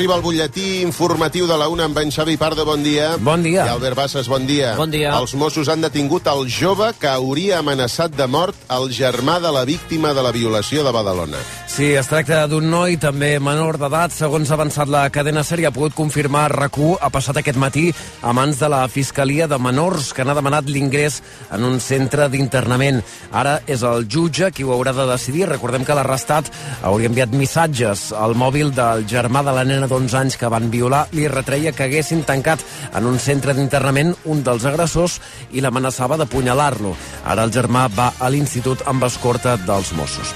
Arriba el butlletí informatiu de la UNA amb en Xavi Pardo, bon dia. Bon dia. I Albert Bassas, bon dia. Bon dia. Els Mossos han detingut el jove que hauria amenaçat de mort el germà de la víctima de la violació de Badalona. Sí, es tracta d'un noi també menor d'edat. Segons ha avançat la cadena sèrie, ha pogut confirmar RAC1 ha passat aquest matí a mans de la Fiscalia de Menors, que n'ha demanat l'ingrés en un centre d'internament. Ara és el jutge qui ho haurà de decidir. Recordem que l'arrestat hauria enviat missatges al mòbil del germà de la nena d'11 anys que van violar. Li retreia que haguessin tancat en un centre d'internament un dels agressors i l'amenaçava d'apunyalar-lo. Ara el germà va a l'institut amb escorta dels Mossos.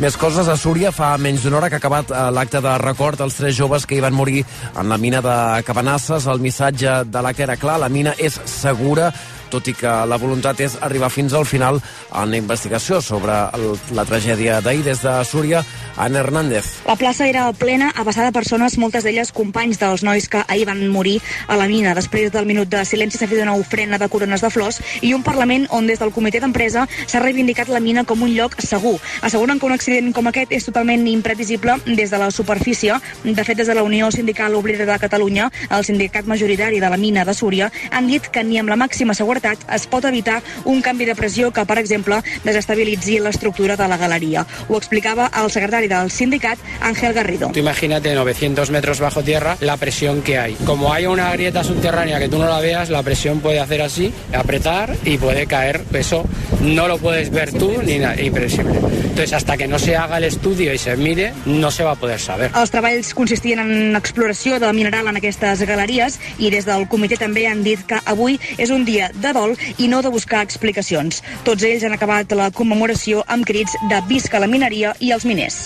Més coses, a Súria fa menys d'una hora que ha acabat eh, l'acte de record als tres joves que hi van morir en la mina de Cabanasses. El missatge de l'acte era clar, la mina és segura, tot i que la voluntat és arribar fins al final en la investigació sobre el, la tragèdia d'ahir des de Súria. Anna Hernández. La plaça era plena, abassada de persones, moltes d'elles companys dels nois que ahir van morir a la mina. Després del minut de silenci s'ha fet una ofrena de corones de flors i un Parlament on des del comitè d'empresa s'ha reivindicat la mina com un lloc segur. Asseguren que un accident com aquest és totalment imprevisible des de la superfície. De fet, des de la Unió Sindical Obrera de Catalunya, el sindicat majoritari de la mina de Súria, han dit que ni amb la màxima seguretat es pot evitar un canvi de pressió que, per exemple, desestabilitzi l'estructura de la galeria. Ho explicava el secretari del sindicat, Ángel Garrido. Tú imagínate 900 metros bajo tierra la presión que hay. Como hay una grieta subterránea que tú no la veas, la presión puede hacer así, apretar y puede caer. Eso no lo puedes ver tú ni nada, imprevisible. Entonces, hasta que no se haga el estudio y se mire, no se va a poder saber. Els treballs consistien en exploració de mineral en aquestes galeries i des del comitè també han dit que avui és un dia de dol i no de buscar explicacions. Tots ells han acabat la commemoració amb crits de visca la mineria i els miners.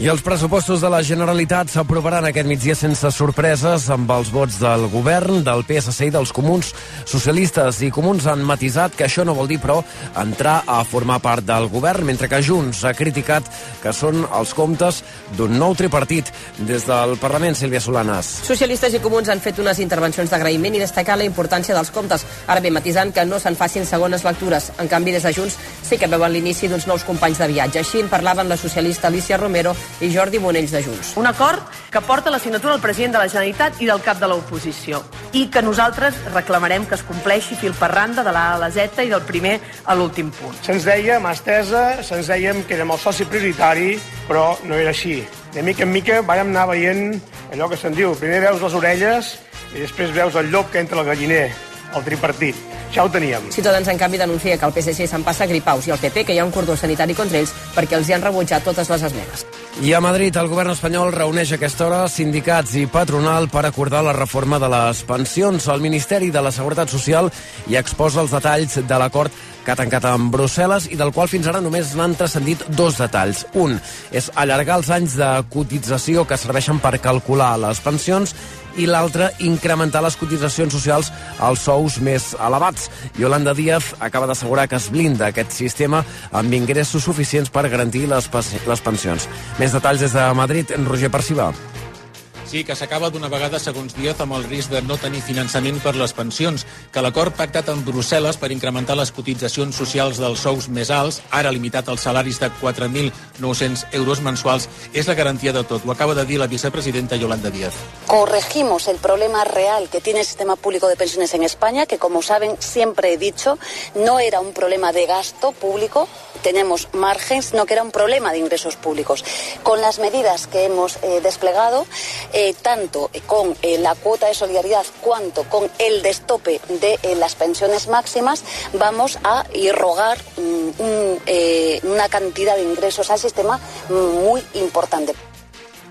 I els pressupostos de la Generalitat s'aprovaran aquest migdia sense sorpreses amb els vots del govern, del PSC i dels comuns. Socialistes i comuns han matisat que això no vol dir, però, entrar a formar part del govern, mentre que Junts ha criticat que són els comptes d'un nou tripartit. Des del Parlament, Sílvia Solanas. Socialistes i comuns han fet unes intervencions d'agraïment i destacat la importància dels comptes, ara bé matisant que no se'n facin segones lectures. En canvi, des de Junts sí que veuen l'inici d'uns nous companys de viatge. Així en parlaven la socialista Alicia Romero i Jordi Monells de Junts. Un acord que porta la signatura del president de la Generalitat i del cap de l'oposició i que nosaltres reclamarem que es compleixi fil per randa de la A a la Z i del primer a l'últim punt. Se'ns deia, mà estesa, se'ns dèiem que érem el soci prioritari, però no era així. De mica en mica vàrem anar veient allò que se'n diu. Primer veus les orelles i després veus el llop que entra al galliner, el tripartit. Ja ho teníem. Ciutadans, en canvi, denuncia que el PSC se'n passa a gripaus i el PP que hi ha un cordó sanitari contra ells perquè els hi han rebutjat totes les esmenes. I a Madrid, el govern espanyol reuneix a aquesta hora sindicats i patronal per acordar la reforma de les pensions. El Ministeri de la Seguretat Social hi exposa els detalls de l'acord que ha tancat amb Brussel·les i del qual fins ara només n'han transcendit dos detalls. Un és allargar els anys de cotització que serveixen per calcular les pensions i l'altre, incrementar les cotitzacions socials als sous més elevats. Yolanda Díaz acaba d'assegurar que es blinda aquest sistema amb ingressos suficients per garantir les, les pensions. Més detalls des de Madrid, en Roger Perciba. Sí, que s'acaba d'una vegada, segons Díaz, amb el risc de no tenir finançament per les pensions, que l'acord pactat amb Brussel·les per incrementar les cotitzacions socials dels sous més alts, ara limitat als salaris de 4.900 euros mensuals, és la garantia de tot. Ho acaba de dir la vicepresidenta Yolanda Díaz. Corregimos el problema real que tiene el sistema público de pensiones en España, que como saben, siempre he dicho, no era un problema de gasto público, tenemos márgenes, no que era un problema de ingresos públicos. Con las medidas que hemos eh, desplegado, eh, tanto con eh, la cuota de solidaridad cuanto con el destope de eh, las pensiones máximas, vamos a irrogar mm, un, eh, una cantidad de ingresos al sistema muy importante.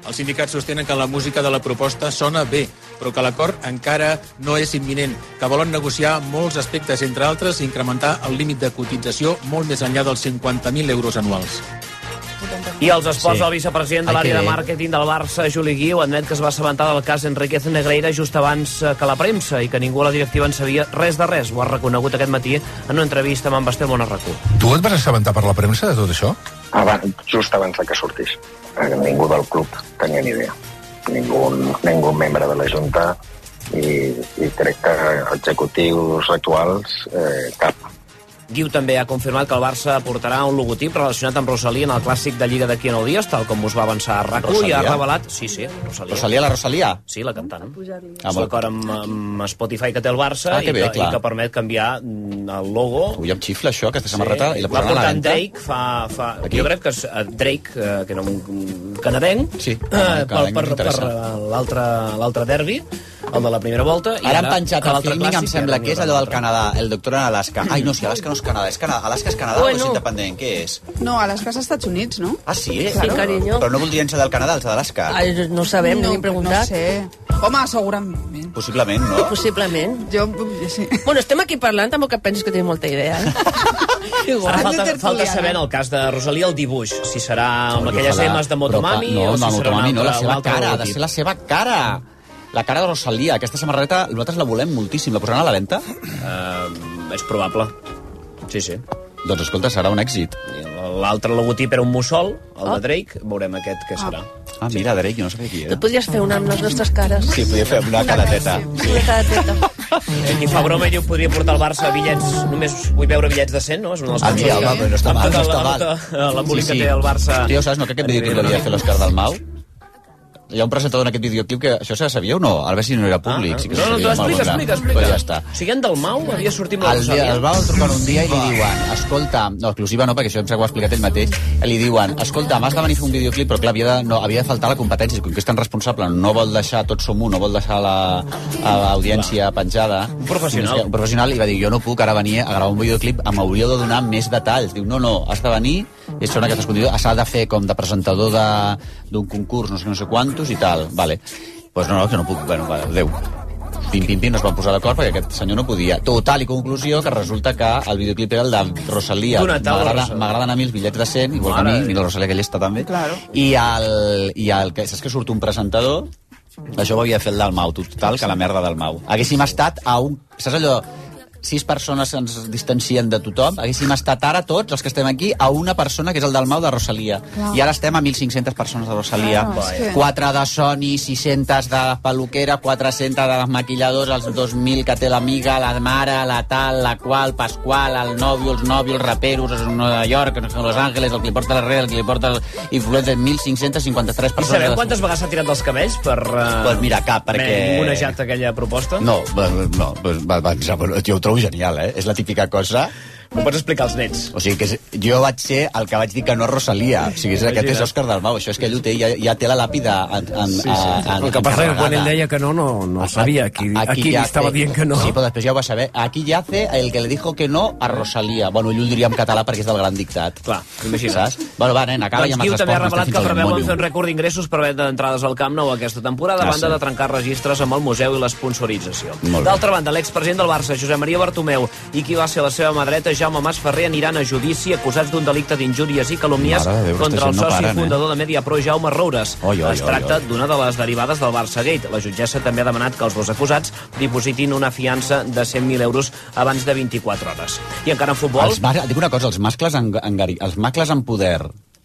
Els sindicats sostenen que la música de la proposta sona bé, però que l'acord encara no és imminent, que volen negociar molts aspectes, entre altres, incrementar el límit de cotització molt més enllà dels 50.000 euros anuals. I els esports, Sí. el vicepresident de l'àrea de màrqueting del Barça, Juli Guiu, admet que es va assabentar del cas Enriquez Negreira just abans eh, que la premsa i que ningú a la directiva en sabia res de res. Ho ha reconegut aquest matí en una entrevista amb en Basté Monarracú. Tu et vas assabentar per la premsa de tot això? abans, just abans de que sortís. Eh, Ningú del club tenia ni idea. Ningú, ningú membre de la Junta i, i crec que executius actuals eh, cap. Guiu també ha confirmat que el Barça portarà un logotip relacionat amb Rosalia en el clàssic de Lliga d'aquí a 9 dies, tal com us va avançar a RAC1 i ha Rosalía? revelat... Sí, sí, Rosalia. Rosalia, la Rosalia? Sí, la cantant. Ah, És molt- l'acord amb, amb Spotify que té el Barça Ah, que i, bé, que, clar. i que permet canviar mm, el logo Ui, em xifla això, aquesta samarreta, i la va posaran a la portar en venda. Drake fa... fa Aquí? jo crec que és eh, Drake, eh, que era un, canadenc, Sí, eh, canadenc, per, per, per l'altre l'altre derbi, el de la primera volta. i Ara han penjat el filming, em sembla que és allò del Canadà, el doctor en Alaska. Ai, no, si Alaska no és Canadà, és Canadà. Alaska és Canadà o és Bueno. independent? Què és? No, Alaska és Estats Units, no? Ah, sí? Claro. cariño. Però no voldrien ser del Canadà, els d'Alaska? Ai, no ho sabem, no, no hem preguntat. No sé. Home, segurament. Possiblement, no? Possiblement. Jo, sí. Bueno, estem aquí parlant, tampoc que pensis que tenim molta idea, eh? Ara falta, falta saber en el cas de Rosalia el dibuix, si serà amb aquelles emes de Motomami Però, o no, si no, serà Motomami no, la seva cara, ha de ser la seva cara. La cara de Rosalia, aquesta samarreta, nosaltres la volem moltíssim. La posaran a la venda? Eh, és probable. Sí, sí. Doncs escolta, serà un èxit. L'altre logotip era un mussol, el de Drake, veurem aquest què serà. Ah, mira, Drake, jo no sabia qui Tu era. podries fer una amb les nostres cares. Sí, podia fer una carateta. Una cada teta. Eh, Qui fa broma i diu podria portar el Barça bitllets, només vull veure bitllets de 100, no? És un dels Ah, mira, home, però no està amb mal, no està mal. tot L'embolic que té el Barça. Tio, saps, no, que aquest videoclip l'havia de fer l'Òscar Dalmau? Hi ha un presentador en aquest videoclip que això se sabia o no? A veure si no era públic. sí que Ah, no, no, tu molt explica, bona. explica, explica. Pues ja està. O sigui, en Dalmau havia sortit amb la El, dia, el van trucar un dia i li diuen escolta, no, exclusiva no, perquè això em sembla que ho ha explicat ell mateix, li diuen, escolta, m'has de venir a fer un videoclip, però clar, havia de, no, havia de faltar la competència, com que és tan responsable, no vol deixar tot som un, no vol deixar la- l'audiència penjada. Un professional. Un professional, i va dir, jo no puc ara venir a gravar un videoclip, em hauríeu de donar més detalls. Diu, no, no, has de venir, i són aquestes condicions, s'ha de fer com de presentador de- d'un concurs, no sé, no sé quantos, i tal, vale. Doncs pues no, no, que no puc, bueno, va, adéu. Pim, pim, pim, no es van posar d'acord perquè aquest senyor no podia. Total, i conclusió, que resulta que el videoclip era el de Rosalia. M'agraden a mi els bitllets de 100, igual que a Mare mi, de mira la Rosalia que llesta també. Claro. I el, i el que, saps que surt un presentador? Això ho havia fet el Dalmau, total, que la merda del Mau. Haguéssim estat a un... Saps allò? Sis persones ens distancien de tothom, haguéssim estat ara tots els que estem aquí a una persona que és el del Mau de Rosalia. Clar. I ara estem a 1.500 persones de Rosalia. És que- 4 de Sony, 600 de la peluquera, 400 de les maquilladors, els 2.000 que té l'amiga, la mare, la tal, la qual, Pasqual, el nòvio, els nòvios, els raperos, els de Nova York, els de Los Angeles, el que li porta la red, el que li porta el influencer, 1.553 I persones. sabeu quantes vegades s'ha tirat dels cabells per... Uh, Pues mira, cap, perquè- Monejat aquella proposta? No, no, pues va, va, jo ho trobo genial, eh? És la típica cosa... Ho pots explicar als nets. O sigui, que és, jo vaig ser el que vaig dir que no a Rosalia. O sigui, és, aquest és Òscar Dalmau. Això és que ell ho té, ja, ja té la làpida en, en, sí, sí. En, El que passa que quan ell deia que no, no, no sabia qui, a qui li estava dient que no. Sí, però després ja ho va saber. Aquí ja hace el que le dijo que no a Rosalia. Bueno, ell ho diria en català perquè és del gran dictat. Clar, imagina't. Saps? Bueno, va, nen, acaba doncs ja amb els també ha revelat que preveuen fer un rècord d'ingressos per venda d'entrades al Camp Nou aquesta temporada, a Ah, banda sí. de trencar registres amb el museu i l'esponsorització. D'altra banda, l'expresident del Barça, Josep Maria Bartomeu, i qui va ser la seva mà dreta, Jaume Masferrer, aniran a judici acusats d'un delicte d'injúries i calúmnies Mare contra el no soci paren, eh? fundador de Mediapro, Jaume Roures. Oi, oi, es tracta d'una de les derivades del Barça Gate. La jutgessa també ha demanat que els dos acusats dipositin una fiança de 100.000 euros abans de 24 hores. I encara en futbol... Els mas... Dic una cosa, els mascles, en, en, els macles en poder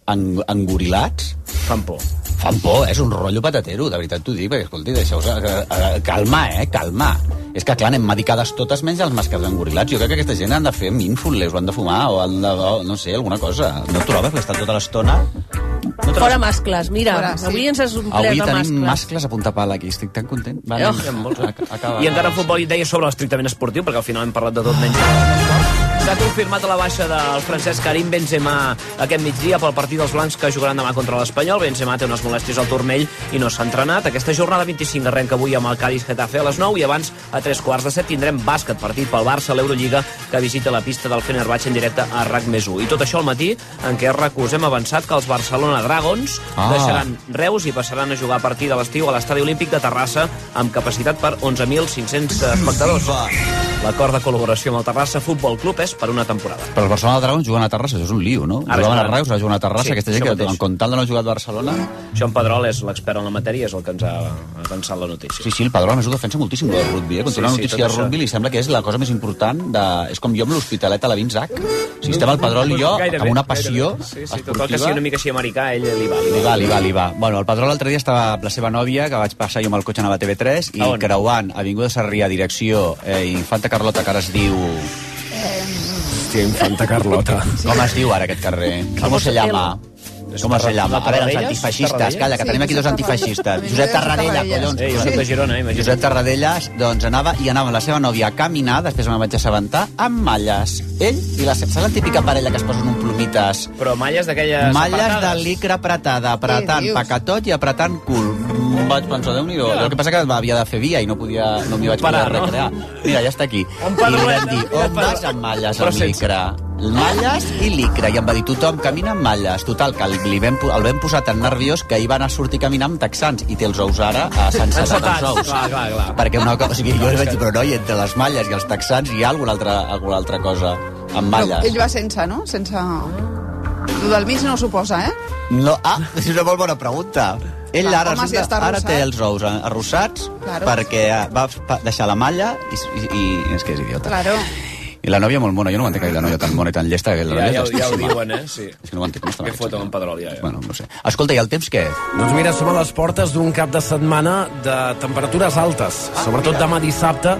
en, engorilats fan por. Fan por, eh? és un rotllo patatero, de veritat t'ho dic, perquè, escolti, deixeu eh, eh, calma, eh, calma. És que, clar, anem medicades totes menys els mascles engorilats. Jo crec que aquesta gent han de fer mindfulness, o han de fumar, o han de, o, no sé, alguna cosa. No et trobes que estan tota l'estona? No trobes- Fora mascles, mira, Fora, sí. avui ens has omplert Avui de tenim mascles. mascles a punta pala aquí, estic tan content. Va, Oh. acaba. I encara en futbol i deia sobre l'estrictament esportiu, perquè al final hem parlat de tot menys d'esport. S'ha confirmat la baixa del francès Karim Benzema aquest migdia pel partit dels blancs que jugaran demà contra l'Espanyol. Benzema té unes molèsties al turmell i no s'ha entrenat. Aquesta jornada 25 arrenca avui amb el Cádiz Getafe a les 9 i abans a tres quarts de set tindrem bàsquet, partit pel Barça a l'Eurolliga que visita la pista del Fenerbahçe en directe a RAC més 1. I tot això al matí en què RAC us hem avançat que els Barcelona Dragons Ah. deixaran Reus i passaran a jugar a partir de l'estiu a l'Estadi Olímpic de Terrassa amb capacitat per 11.500 espectadors. L'acord de col·laboració amb el Terrassa Futbol Club és per una temporada. Però els Barcelona Dragons juguen a Terrassa, això és un lío, no? Ara Jugaven a. Reus, ara juguen a Terrassa, Sí, aquesta gent que, mateix. en comptant de no jugar a Barcelona... Joan Pedrol és l'expert en la matèria, és el que ens ha avançat la notícia. Sí, sí, el Padró a més ho defensa moltíssim del rugby, eh? Quan Sí, sí, una notícia de rugby li sembla que és la cosa més important de... És com jo amb l'Hospitalet a la Vinzac. Si estem al Padró i jo, amb una passió Sí, sí, tot el que sigui una mica així americà, ell li va. Li va, li va, li va. Bueno, el Padró l'altre dia estava amb la seva nòvia, que vaig passar jo amb el cotxe anava a TV3, i creuant Avinguda Sarrià, direcció eh, Infanta Carlota, que ara es diu... Gràcia Infanta Carlota. Com es diu ara aquest carrer? Com se llama? Com se llama? A veure, els antifeixistes. Calla, que tenim aquí dos antifeixistes. Josep Tarradella, collons. Eh, jo soc de Girona, imagina't. Josep Tarradellas, doncs anava i anava amb la seva nòvia a caminar, després me'n vaig assabentar, amb malles. Ell i la seva... Saps la típica parella que es posen un plumites? Però malles d'aquelles Malles de licra apretada, apretant pacatot i apretant cul. Vaig pensar, déu nhi El que passa que havia de fer via i no podia, no m'hi vaig poder Parar, no? recrear. Mira, ja està aquí. I li vam dir, on vas amb malles Però amb sense- licra? Malles i licra. I em va dir, tothom camina amb malles. Total, que li vam, po- el vam posar tan nerviós que ahir va anar a sortir a caminar amb texans i té els ous ara a sense Encetats, els ous. clar, clar, clar. Perquè una cosa, o sigui, jo li vaig dir, però noi, entre les malles i els texans hi ha alguna altra, alguna altra cosa amb Però malles. ell va sense, no? Sense... El del mig no ho suposa, eh? No, ah, és una molt bona pregunta. Ell Clar, ara, home, si resulta, ara té els ous arrossats Claro. perquè va deixar la malla i, i, i és que és idiota. Claro. I la nòvia molt mona, jo no ho entenc que la nòvia tan mona i tan llesta. Que la Ja, ja, ja ho diuen, eh? Sí. És que no ho entenc. No està Que foto amb Pedrol, ja, ja. Bueno, no sé. Escolta, i el temps què? Doncs mira, som a les portes d'un cap de setmana de temperatures altes. Ah, Sobretot demà dissabte,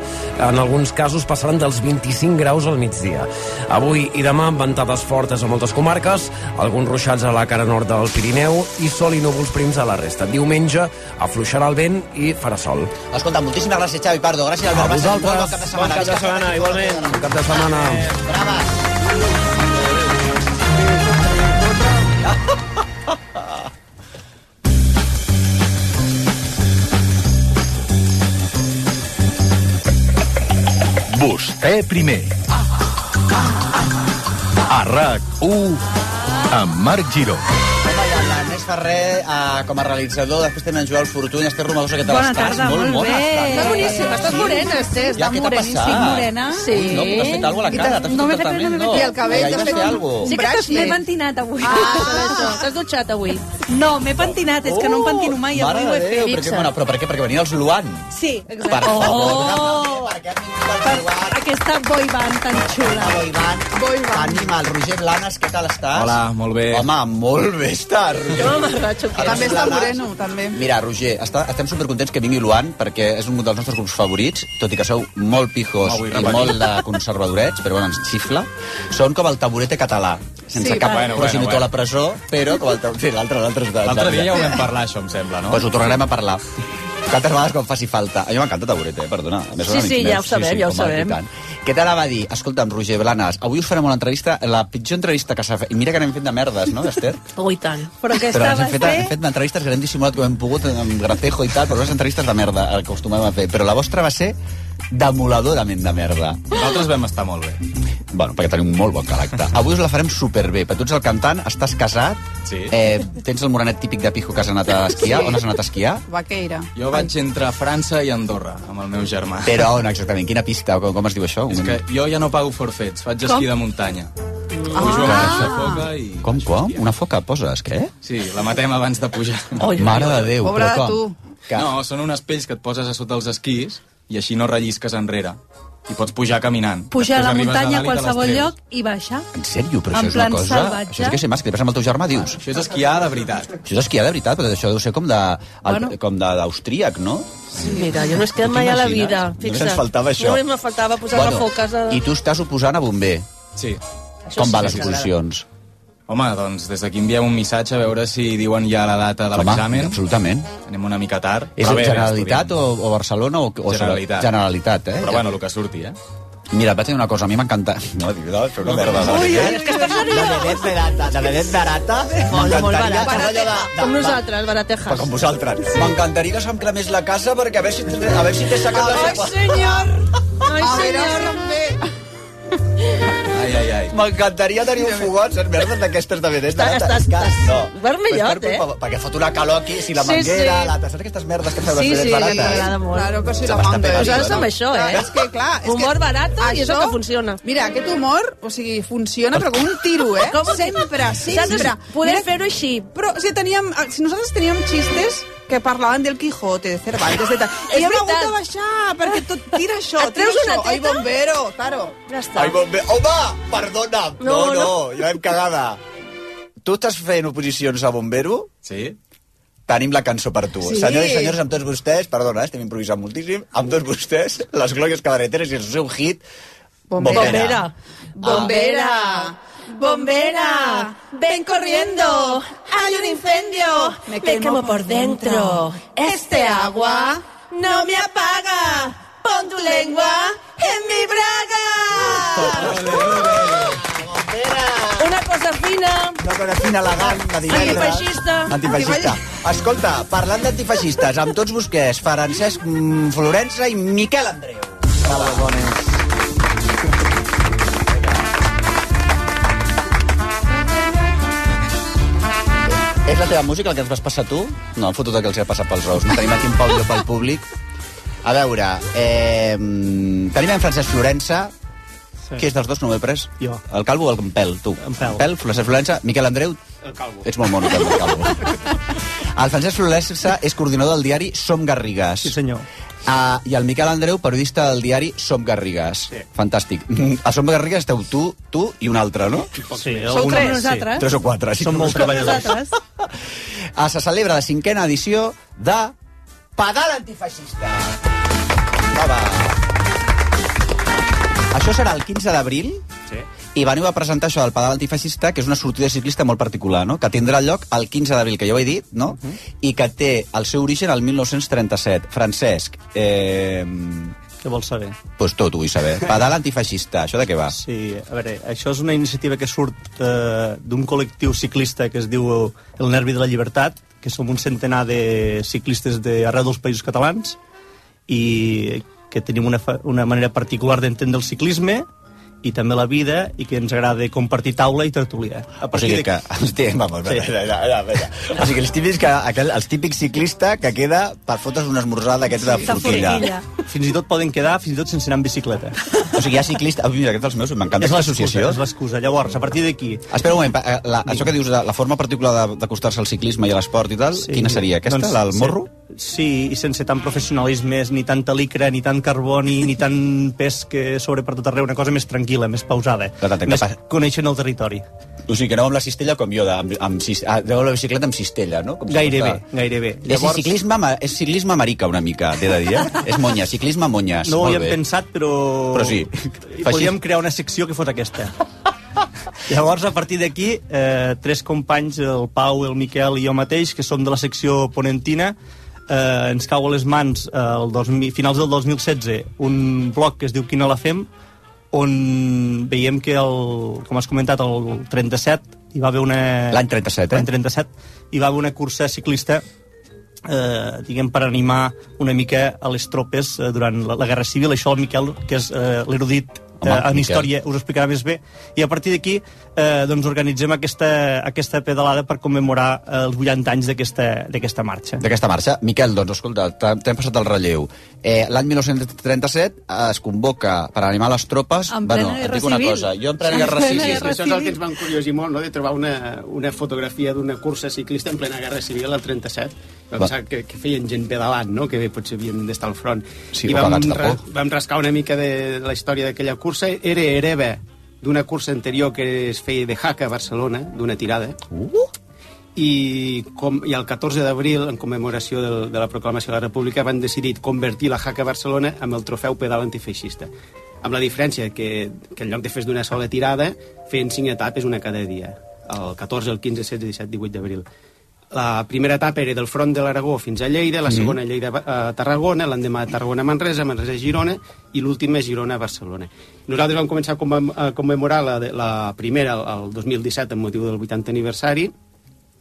en alguns casos passaran dels 25 graus al migdia. Avui i demà, ventades fortes a moltes comarques, alguns ruixats a la cara nord del Pirineu i sol i núvols prims a la resta. Diumenge afluixarà el vent i farà sol. Escolta, moltíssimes gràcies, Xavi Pardo. Gràcies, Albert A vosaltres. Bon cap de setmana. Bon cap de setmana, igualment. Bon cap de setmana. Vostè primer. A RAC1 amb Marc Giró. Ferrer, eh, com a realitzador, després també en Joel Fortuny, Esther Romagosa, què tal Bona estàs? tarda, molt bona, bé. estàs. Està boníssima, estàs morena, Esther, Ja, què t'ha passat? morena. Sí. Ui, no, t'has fet alguna cosa a la cara, t'has fet no un tractament, no I el cabell t'has fet alguna cosa. Sí que t'has m'he pentinat avui. Ah. T'has dutxat avui? No, m'he pentinat, és que no em pentino mai, Mare avui ho he de fet. Déu, però, què, bueno, però per què? Perquè venia els Luan. Sí, exacte. Per favor, Oh, per aquesta boy band tan xula. Hola, Ivan. Boy band. Tenim el Roger Blanes, què tal estàs? Hola, molt bé. Home, molt bé estàs, Roger. També està moreno, també. Mira, Roger, està, estem supercontents que vingui Luan perquè és un dels nostres grups favorits, tot i que sou molt pijos No i repetir. molt de conservadorets, però bueno, ens xifla. Són com el taburete català, sense Sí, cap bueno, progenitor bueno, a la presó, però com el taburete... Sí, l'altre, dia ja ho vam parlar, això, em sembla, no? Pues ho tornarem a parlar. Tantes vegades com faci falta. A mi m'encanta Taburete, eh? perdona. A més, Sí, sí, ja ho sabem, ja ho home, sabem. i tant. Què t'anava a dir? Escolta'm, Roger Blanes, avui us farem una entrevista, la pitjor entrevista que s'ha fet. I mira que n'hem fet de merdes, no, Esther? Ui, tant. Però que Però hem fet, bé. hem fet entrevistes que hem dissimulat com hem pogut amb Gracejo i tal, però les entrevistes de merda el que acostumem a fer. Però la vostra va ser demoladorament de merda. Nosaltres vam estar molt bé. Bueno, perquè tenim un molt bon caràcter. Avui us la farem superbé, perquè tu ets el cantant, estàs casat, Sí. eh, tens el morenet típic de pijo que has anat a esquiar. Sí. On has anat a esquiar? Vaqueira. Jo vaig entre França i Andorra, amb el meu germà. Però on exactament? Quina pista? O com, com es diu això? És que jo ja no pago forfets, faig Com? esquí de muntanya. Pujo amb aquesta foca i... Com, com? Una foca poses, què? Sí, la matem abans de pujar. Oi, Mare de Déu, Pobre però de com? tu. Que... No, són unes pells que et poses a sota els esquís i així no rellisques enrere. I pots pujar caminant. Pujar a la muntanya a qualsevol lloc i baixar. En sèrio? Però En això és una cosa... salvatge. Això és que sé mas, que li passa amb el teu germà, dius? Això és esquiar de veritat. Això és esquiar de veritat, però això deu ser com de, el, Bueno. com de- d'austríac, no? Mira, jo no he esquiat mai a la vida. Només Fixa't. ens faltava això. Només me faltava posar bueno, foques a... I tu estàs oposant a bomber. Sí. Com sí va que les ens agrada. Home, doncs des d'aquí enviem un missatge a veure si diuen ja la data de l'examen. absolutament. Anem una mica tard. És bé, Generalitat o, o Barcelona o, o Generalitat. Generalitat, eh? Però bueno, el que surti, eh? Mira, et vaig dir una cosa, a mi m'encanta... No, no, és una merda. Ui, la ui, és que estàs La nerviós. vedet barata, la vedet barata. Molt, molt M'encantaria barat. que allò de- de- Com nosaltres, baratejas. Però com vosaltres. M'encantaria que se'm cremés la casa perquè a veure si, a veure si te sacat la Ai, senyor! Ai, senyor! Ai, ai, ai. M'encantaria tenir un fogot, saps? Merdes d'aquestes de barates. estàs- Que- estàs vermellot, Però és per eh? Perquè fot una calor aquí, si la Sí, manguera, sí. la... Saps aquestes merdes que feu les Sí, vedet sí, que barates? m'agrada molt. Claro que sí, Se la pegant. Nosaltres amb això, eh? És que, clar... És Humor que barato i és el que funciona. Mira, aquest humor, o sigui, funciona, però com un tiro, eh? Com sempre, sempre. Podem Mira, fer-ho així. Però si, teníem, si nosaltres teníem xistes que parlaven del Quijote, de Cervantes, de tal. I hem hagut de baixar, perquè tot tira això, Et tira treus una això. Ai, teta? bombero, claro. Ja està. Ai, bomber... Home, perdona. No, No, no, no, ja hem cagada. Tu estàs fent oposicions a Bombero? Sí? Tenim la cançó per tu. Sí. Senyors i senyors, amb tots vostès, perdona, eh, estem improvisant moltíssim, amb tots vostès, les glòries cabareteres i el seu hit Bombera. Bombera. Bombera. Ven corriendo. Hay un incendio. Me quemo, por dentro. Este agua no me apaga. Pon tu lengua en mi braga. Una cosa fina. Una cosa fina, elegant, de divendres. Antifeixista. Antifeixista. Escolta, parlant d'antifeixistes, amb tots vostès, Francesc mm, Florença i Miquel Andreu. Bravo, bones. És la teva música, el que ens vas passar tu? No, el fotut que els he passat pels ous. No tenim aquí un Pau Llop pel públic. A veure, eh, tenim en Francesc Florença. Sí. Qui és dels dos? No m'he pres. Jo. El Calvo o el Pèl, tu? En Pèl. Pèl, Francesc Florença. Miquel Andreu, El calvo. ets molt mono, també, el Calvo. El Francesc Florença és coordinador del diari Som Garrigues. Sí, senyor. Uh, I el Miquel Andreu, periodista del diari Som Garrigues. Sí. Fantàstic. Mm, A Som Garrigues esteu tu, tu i un altre, no? Sí, Sou tres, nosaltres. Tres o quatre. Sí, Som molt treballadors. Ah, se celebra la cinquena edició de Pedal Antifeixista. Nova. Això serà el 15 d'abril Sí. I veniu a presentar això del Pedal Antifeixista, que és una sortida ciclista molt particular, no? que tindrà lloc el 15 d'abril, que ja ho he dit, no? Mhm. i que té el seu origen al 1937. Francesc, eh, Què vols saber? pues tot ho vull saber. Pedal Antifeixista, això de què va? Sí, a veure, això és una iniciativa que surt eh, d'un col·lectiu ciclista que es diu El Nervi de la Llibertat, que som un centenar de ciclistes d'arreu dels països catalans i que tenim una, una manera particular d'entendre el ciclisme i també la vida i que ens agrada compartir taula i tertúlia. A O sigui que... Hosti, vamos, sí. allà, allà. O sigui, els típics, que, aquel, els típics ciclista que queda per fotre's un esmorzar d'aquests de forquilla. Fins i tot poden quedar, fins i tot sense anar amb bicicleta. O sigui, hi ha ciclistes... Mira, aquests dels meus, m'encanta És aquesta associació. és l'excusa. Llavors, a partir d'aquí... Espera un moment, pa- eh, la, això que dius, de la forma particular de- d'acostar-se al ciclisme i a l'esport i tal, sí, quina seria? Aquesta, doncs, del morro? Sí, i sense tant professionalisme, ni tanta licra, ni tant carboni, ni tant pes que sobre per tot arreu, una cosa més tranquil·la, més pausada. Tant, més capa- coneixent el territori. O sigui, que aneu amb la cistella com jo, de, amb, amb, cis- ah, aneu amb la bicicleta amb cistella, no? Com Gairebé, fos gairebé. És, Llavors... ciclisme, ama- és ciclisme americà una mica, t'he de dir, eh? és monya, ciclisme monyes. No ho havíem pensat, però... Però sí. Podríem crear una secció que fos aquesta. Llavors, a partir d'aquí, eh, tres companys, el Pau, el Miquel i jo mateix, que som de la secció ponentina, eh, ens cau a les mans eh, el 2000, finals del 2016 un blog que es diu Quina la fem, on veiem que, el, com has comentat, el 37 hi va haver una... L'any 37, eh? L'any 37 hi va haver una cursa ciclista eh, diguem, per animar una mica a les tropes eh, durant la, la Guerra Civil. Això el Miquel, que és eh, l'erudit eh, en Miquel. història, us ho explicarà més bé. I a partir d'aquí eh, doncs organitzem aquesta, aquesta pedalada per commemorar eh, els 80 anys d'aquesta d'aquesta marxa. D'aquesta marxa. Miquel, doncs, escolta, t'hem passat el relleu. Eh, L'any 1937 es convoca per animar les tropes... En bueno, et dic una cosa, jo en plena En guerra civil... Això és el que ens va encuriosir molt, no?, de trobar una, una fotografia d'una cursa ciclista en plena Guerra Civil al 37. Pensar que, que feien gent pedalant, no?, que potser havien d'estar al front. Sí, I vam, ra vam rascar una mica de la història d'aquella cursa. Era hereva d'una cursa anterior que es feia de Jaca a Barcelona, d'una tirada. Uh! I, com, i el 14 d'abril, en commemoració del, de la proclamació de la República, van decidir convertir la Jaca a Barcelona amb el trofeu pedal antifeixista. Amb la diferència que, que en lloc de fer d'una sola tirada, feien cinc etapes, una cada dia. El 14, el 15, 16, 17, 18 d'abril. La primera etapa era del front de l'Aragó fins a Lleida, la Mhm. segona a Lleida a Tarragona, l'endemà Tarragona a Manresa, Manresa a Girona i l'última Girona a Barcelona. Nosaltres vam començar a commem- a commemorar la, la primera el 2017 amb motiu del 80 aniversari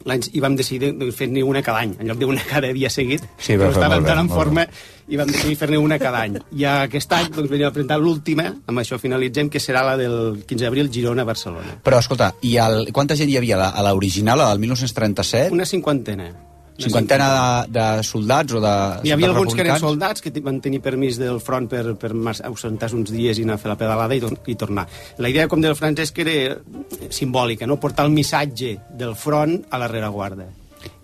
i vam decidir doncs, fer-ne una cada any, en lloc d'una cada dia seguit, Sí, però estàvem tan en forma i vam decidir fer-ne una cada any. I aquest any doncs, venim a presentar l'última, amb això finalitzem, que serà la del 15 d'abril, Girona-Barcelona. Però, escolta, i el, quanta gent hi havia a l'original, del 1937? Una cinquantena. Cinquantena de, de soldats o de Hi havia alguns que eren soldats que van tenir permís del front per, per ausentar-se uns dies i anar a fer la pedalada i, i tornar. La idea, com del Francesc, era simbòlica, no? portar el missatge del front a la rereguarda.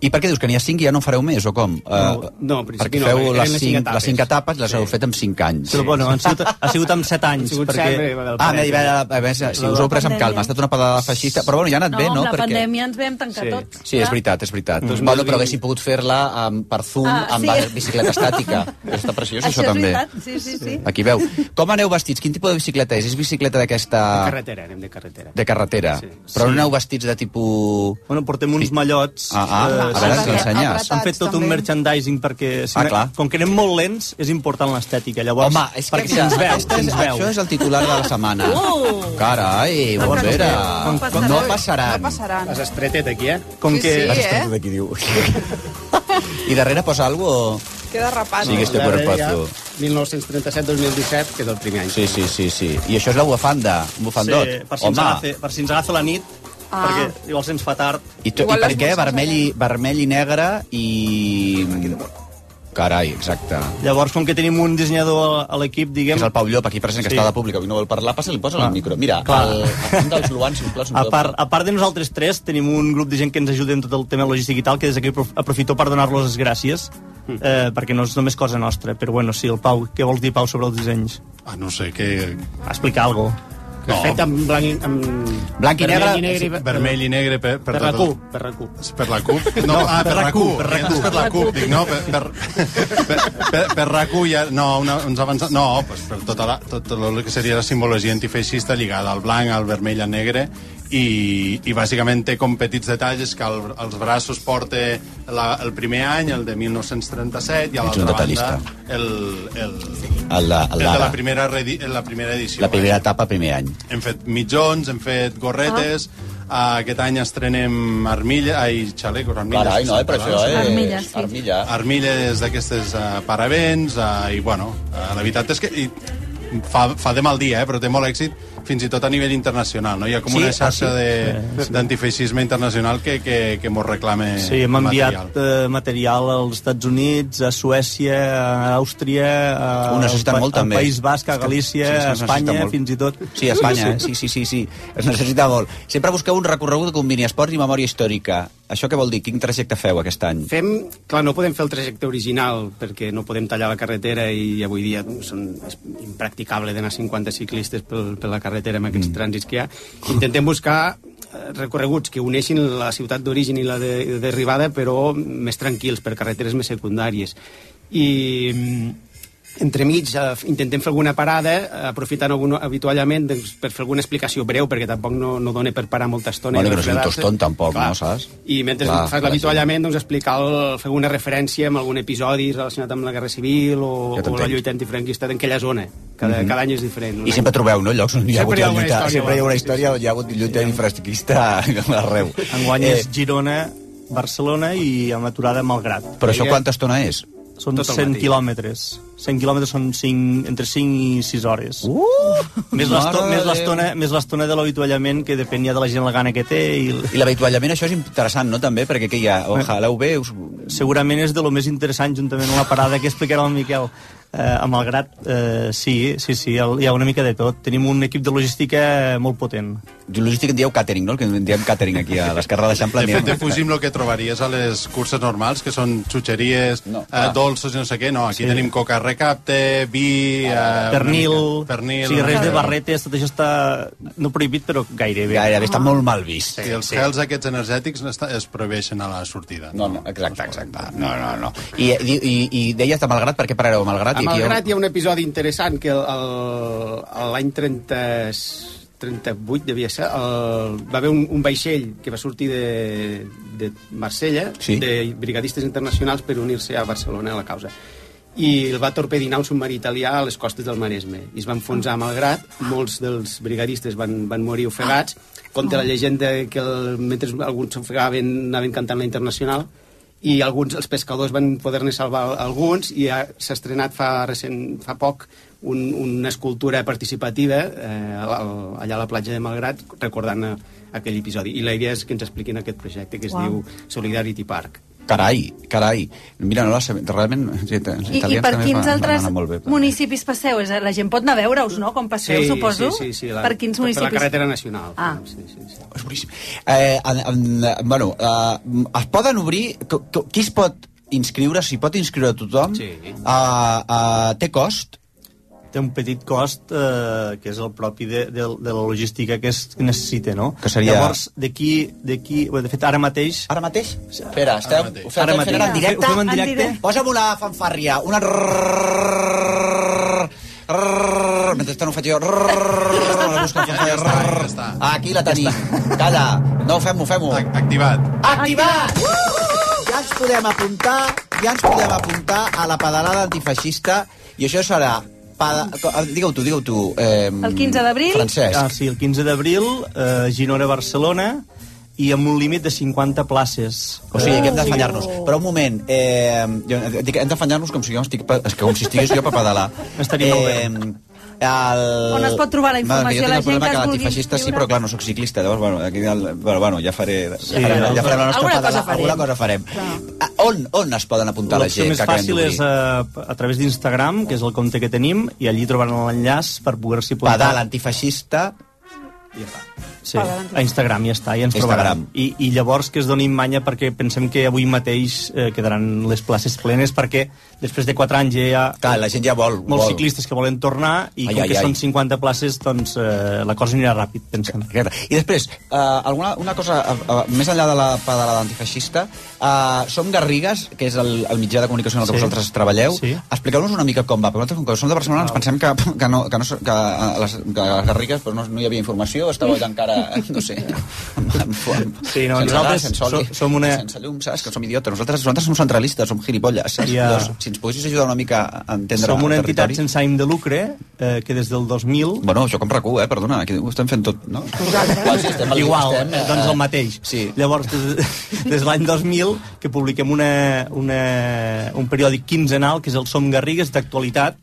I per què dius que n'hi ha 5 i ja no en fareu més, o com? No, Eh, no, en principi perquè no, feu eren les cinc 5 etapes. les cinc etapes i les heu fet en 5 anys. Però, bueno, han sigut, ha sigut amb 7 anys. Ha sigut perquè... set, bé, del Ah, bé, bé, bé, bé, si us heu pres amb calma, ha estat una pedada feixista, però bueno, ja ha anat No, bé, no? amb la Perquè... pandèmia ens vam tancar Sí. tots. Sí, és veritat, és veritat. Mm. Bueno, però haguéssim pogut fer-la um, per Zoom, Ah, amb sí. bicicleta estàtica. Està preciós, això, Això és també. veritat, sí, sí, sí. Aquí veu. Com aneu vestits? Quin tipus de bicicleta és? És bicicleta De d'aquesta... carretera, anem de carretera. De carretera. Sí. Però no aneu vestits de tipus... Bueno, portem uns mallots. Ah, ah, eh, a veure, s'han ens fet- l'ensenyes. Han fet tot un també. merchandising perquè... Si Ah, clar. Com que anem molt lents, és important l'estètica. Llavors, Home, és que perquè se'ns veu, se'ns veu. això és el titular de la setmana. Uh! Carai, Bombera. No passaran. No passaran. No passaran. Les estretet aquí, eh? Com Sí, que... sí, eh? D'aquí diu. I darrere posa algo? Queda rapat. Sí, que este cuerpazo. 1937-2017, que és el primer any. Sí, sí, sí, sí. I això és la bufanda, un bufandot. Sí, per si, ens Home, agafa, per si ens agafa la nit, Ah. perquè igual se'ns fa tard. i, to, i Igual per les què? bosses Vermell i, vermell i negre i... Carai, exacte. Llavors, com que tenim un dissenyador a, a l'equip, diguem... És el Pau Llop, aquí present, que Sí. està de públic, avui no vol parlar, passa-li, posa Ah. el micro. Mira, Clar. el, un dels Luans, sisplau, si em A podeu part, a part de nosaltres tres, tenim un grup de gent que ens ajuda en tot el tema logístic i tal, que des d'aquí aprof- aprofito per donar-los les gràcies, eh, perquè no és només cosa nostra. Però bueno, sí, el Pau, què vols dir, Pau, sobre els dissenys? Ah, no sé, que... Explicar alguna cosa. No. Fet amb blanc, i- amb... Blanc i negre, vermell i negre, Sí, vermell i negre per, per, per la tot- CUP, per la CUP. Per la CUP? No, ah, per, la CUP. Per, la CUP. per la CUP. Dic, no, per, per, per, per, per la CUP ja... No, una, uns avançats... No, pues per tota la, tot el que seria la simbologia antifeixista lligada al blanc, al vermell, al negre i, i bàsicament té com petits detalls que el, els braços porta la, el primer any, el de 1937 i a l'altra banda el, el, El de, el el de la primera, redi, la primera edició. La primera etapa, primer any. Hem fet mitjons, hem fet gorretes, ah. aquest any estrenem armilla, ai, xalecos, armilles. Carai, no, eh, però això és... Armilles, sí. Armilla. Armilles d'aquestes uh, paravents, uh, i bueno, uh, la veritat és que i, fa, fa de mal dia, eh, però té molt èxit fins i tot a nivell internacional, no? Hi ha com Sí? una Ah, xarxa sí? de d'antifeixisme internacional que, que, que mos reclame Sí, hem enviat material. material. Eh, material als Estats Units, a Suècia, a Àustria, a, Ho necessiten molt, al també. País Basc, a Galícia, Sí, a Espanya, molt. fins i tot. Sí, a Espanya, eh? sí, sí, sí, sí. Es necessita molt. Sempre busqueu un recorregut que combini esport i memòria històrica. Això què vol dir? Quin trajecte feu aquest any? Fem, clar, no podem fer el trajecte original perquè no podem tallar la carretera i avui dia són, és impracticable d'anar 50 ciclistes pel, per la carretera amb aquests mm. trànsits que hi ha. Intentem buscar eh, recorreguts que uneixin la ciutat d'origen i la de- d'arribada, però més tranquils, per carreteres més secundàries. I mm, entremig eh, intentem fer alguna parada eh, aprofitant algun avituallament doncs, per fer alguna explicació breu perquè tampoc no, no dona per parar molta estona Bueno, i que no és un toston, tampoc, Clar. no, saps? i mentre Clar, fas clar, l'avituallament doncs, explicar el, fer una referència amb algun episodi relacionat amb la Guerra Civil o, Ja o la lluita antifranquista d'aquella zona cada, Mhm. cada any és diferent I sempre trobeu, no?, llocs on hi ha hagut Sempre hi ha la alguna lluita, història, sempre hi ha una sí, història on hi ha hagut lluita infrasquista arreu. Enguany Eh, és Girona, Barcelona i amb aturada Malgrat. Però això quanta estona és? Són Tot el 100 matí. quilòmetres. 100 quilòmetres són 5, entre 5 i 6 hores. Uh! més l'estona més l'estona de l'avituallament, que depèn ja de la gent la gana que té. I... I l'avituallament, això és interessant, no?, també? Perquè què hi ha? Ojalà ho bé, us... Segurament és de lo més interessant, juntament amb la parada que explicarà el Miquel. Eh, a Malgrat, eh, sí, sí, sí, hi ha una mica de tot. Tenim un equip de logística molt potent. Logístic en dieu catering, no? El que en diem catering aquí a l'Esquerra d'Eixample. De fet, defugim el que trobaries a les curses normals, que són xutxeries, no, eh, dolços i no sé què. No, aquí Sí. tenim coca recapte, vi... Eh, Pernil, pernil... o sigui, res de barretes, tot això està no prohibit, però gairebé. Gairebé està molt mal vist. I els gels aquests energètics no està- es prohibeixen a la sortida. No, no, exacte, exacte. No, no, no. I, i, i, i deies de Malgrat, per què parareu a Malgrat? A Malgrat hi ha un episodi interessant que l'any 30... 38 devia ser, el, va haver un, un vaixell que va sortir de, de Marsella, Sí. de brigadistes internacionals per unir-se a Barcelona a la causa i el va torpedinar un submarí italià a les costes del Maresme i es va enfonsar Malgrat molts dels brigadistes van, van morir ofegats contra la llegenda que el, mentre alguns s'ofegaven anaven cantant la internacional i alguns, els pescadors van poder-ne salvar alguns i ha- s'ha estrenat fa, recent, fa poc un, una escultura participativa eh, al- allà a la platja de Malgrat recordant eh, aquell episodi i la idea és que ens expliquin aquest projecte que es Uau. diu Solidarity Park Carai, carai. Mira, no la sabem, realment... Sí, I, I per quins altres molt bé. municipis passeu? És, la gent pot anar a veure-us, no?, com passeu, Sí, suposo. sí, sí, sí, la- per quins per la municipis? carretera nacional. Ah. Sí, sí, sí. És boníssim. Eh, en, en, bueno, eh, es poden obrir... qu- qu- Qui es pot inscriure? S'hi pot inscriure tothom? Sí. Uh, uh, té cost? Té un petit cost eh, que és el propi de, de, de la logística que es que necessita, no? Que seria- Llavors, d'aquí... d'aquí de fet, ara mateix... Ara mateix? Espera, esteu, ho feu, Ara fem mateix. ara en directe? Ho fem en directe? Posa'm una fanfàrria, una... Mentre no ho faig jo... Aquí la tenim. Calla. No, fem-ho, fem-ho. Activat. Activat! Ja ens podem apuntar, ja ens podem apuntar a la pedalada antifeixista i això serà... Pada... Digue-ho tu, digue-ho tu. Eh, El 15 d'abril? Francesc. Ah, sí, el 15 d'abril, eh, Girona-Barcelona, i amb un límit de 50 places. O sigui, que hem d'afanyar-nos. Però un moment, eh, jo, dic, hem d'afanyar-nos com si jo estic, pe- és que com si estigués jo per pedalar. Estaria molt bé. Eh, el... On es pot trobar la informació Bueno, que jo la tinc el gent problema que que es vulgui l'antifeixista sí, però clar, no sóc ciclista. Llavors, bueno, aquí, el, bueno, bueno, ja faré, Sí, ja farem, no, ja farem la nostra alguna pedala- cosa farem. Alguna cosa farem. Ah, On, on es poden apuntar la L'opció gent més que acabem fàcil és a, a través d'Instagram, que és el compte que tenim, i allí trobaran l'enllaç per poder-s'hi apuntar. Pedal antifeixista Ja està. Sí, a Instagram ja està, ja ens Instagram. trobaran. I, I llavors que es donin manya perquè pensem que avui mateix eh, quedaran les places plenes perquè després de 4 anys ja hi ha Clar, la gent ja vol. molts vol. ciclistes que volen tornar i Ai, com ai, que ai. són 50 places doncs eh, la cosa anirà ràpid, pensem. I després, uh, alguna, una cosa, uh, uh, més enllà de la pedalada antifeixista, uh, som Garrigues, que és el, el mitjà de comunicació en el que Sí. vosaltres treballeu. Sí. Expliqueu-nos una mica com va, perquè nosaltres, com que som de Barcelona, ens pensem que, que, no, que, no, que, a les, que a les Garrigues pues, no, no hi havia informació, estàveu allà encara, no sé, amb, amb, amb, Sí, no, sense nosaltres sense oli, som- som una- sense llum, saps? Que som idiotes. Nosaltres, nosaltres som centralistes, som gilipolles. Saps? Ja. Llavors, si ens poguessis ajudar una mica a entendre Som una entitat territori... sense ànim de lucre eh, que des del 2000 Bueno, això com RAC1, eh? Perdona, aquí ho estem fent tot, no? Igual, sí, estem, Igual, estem, eh, doncs el mateix. Sí. Llavors, des, des de l'any 2000, que publiquem una, una, un periòdic quinzenal, que és el Som Garrigues, d'actualitat,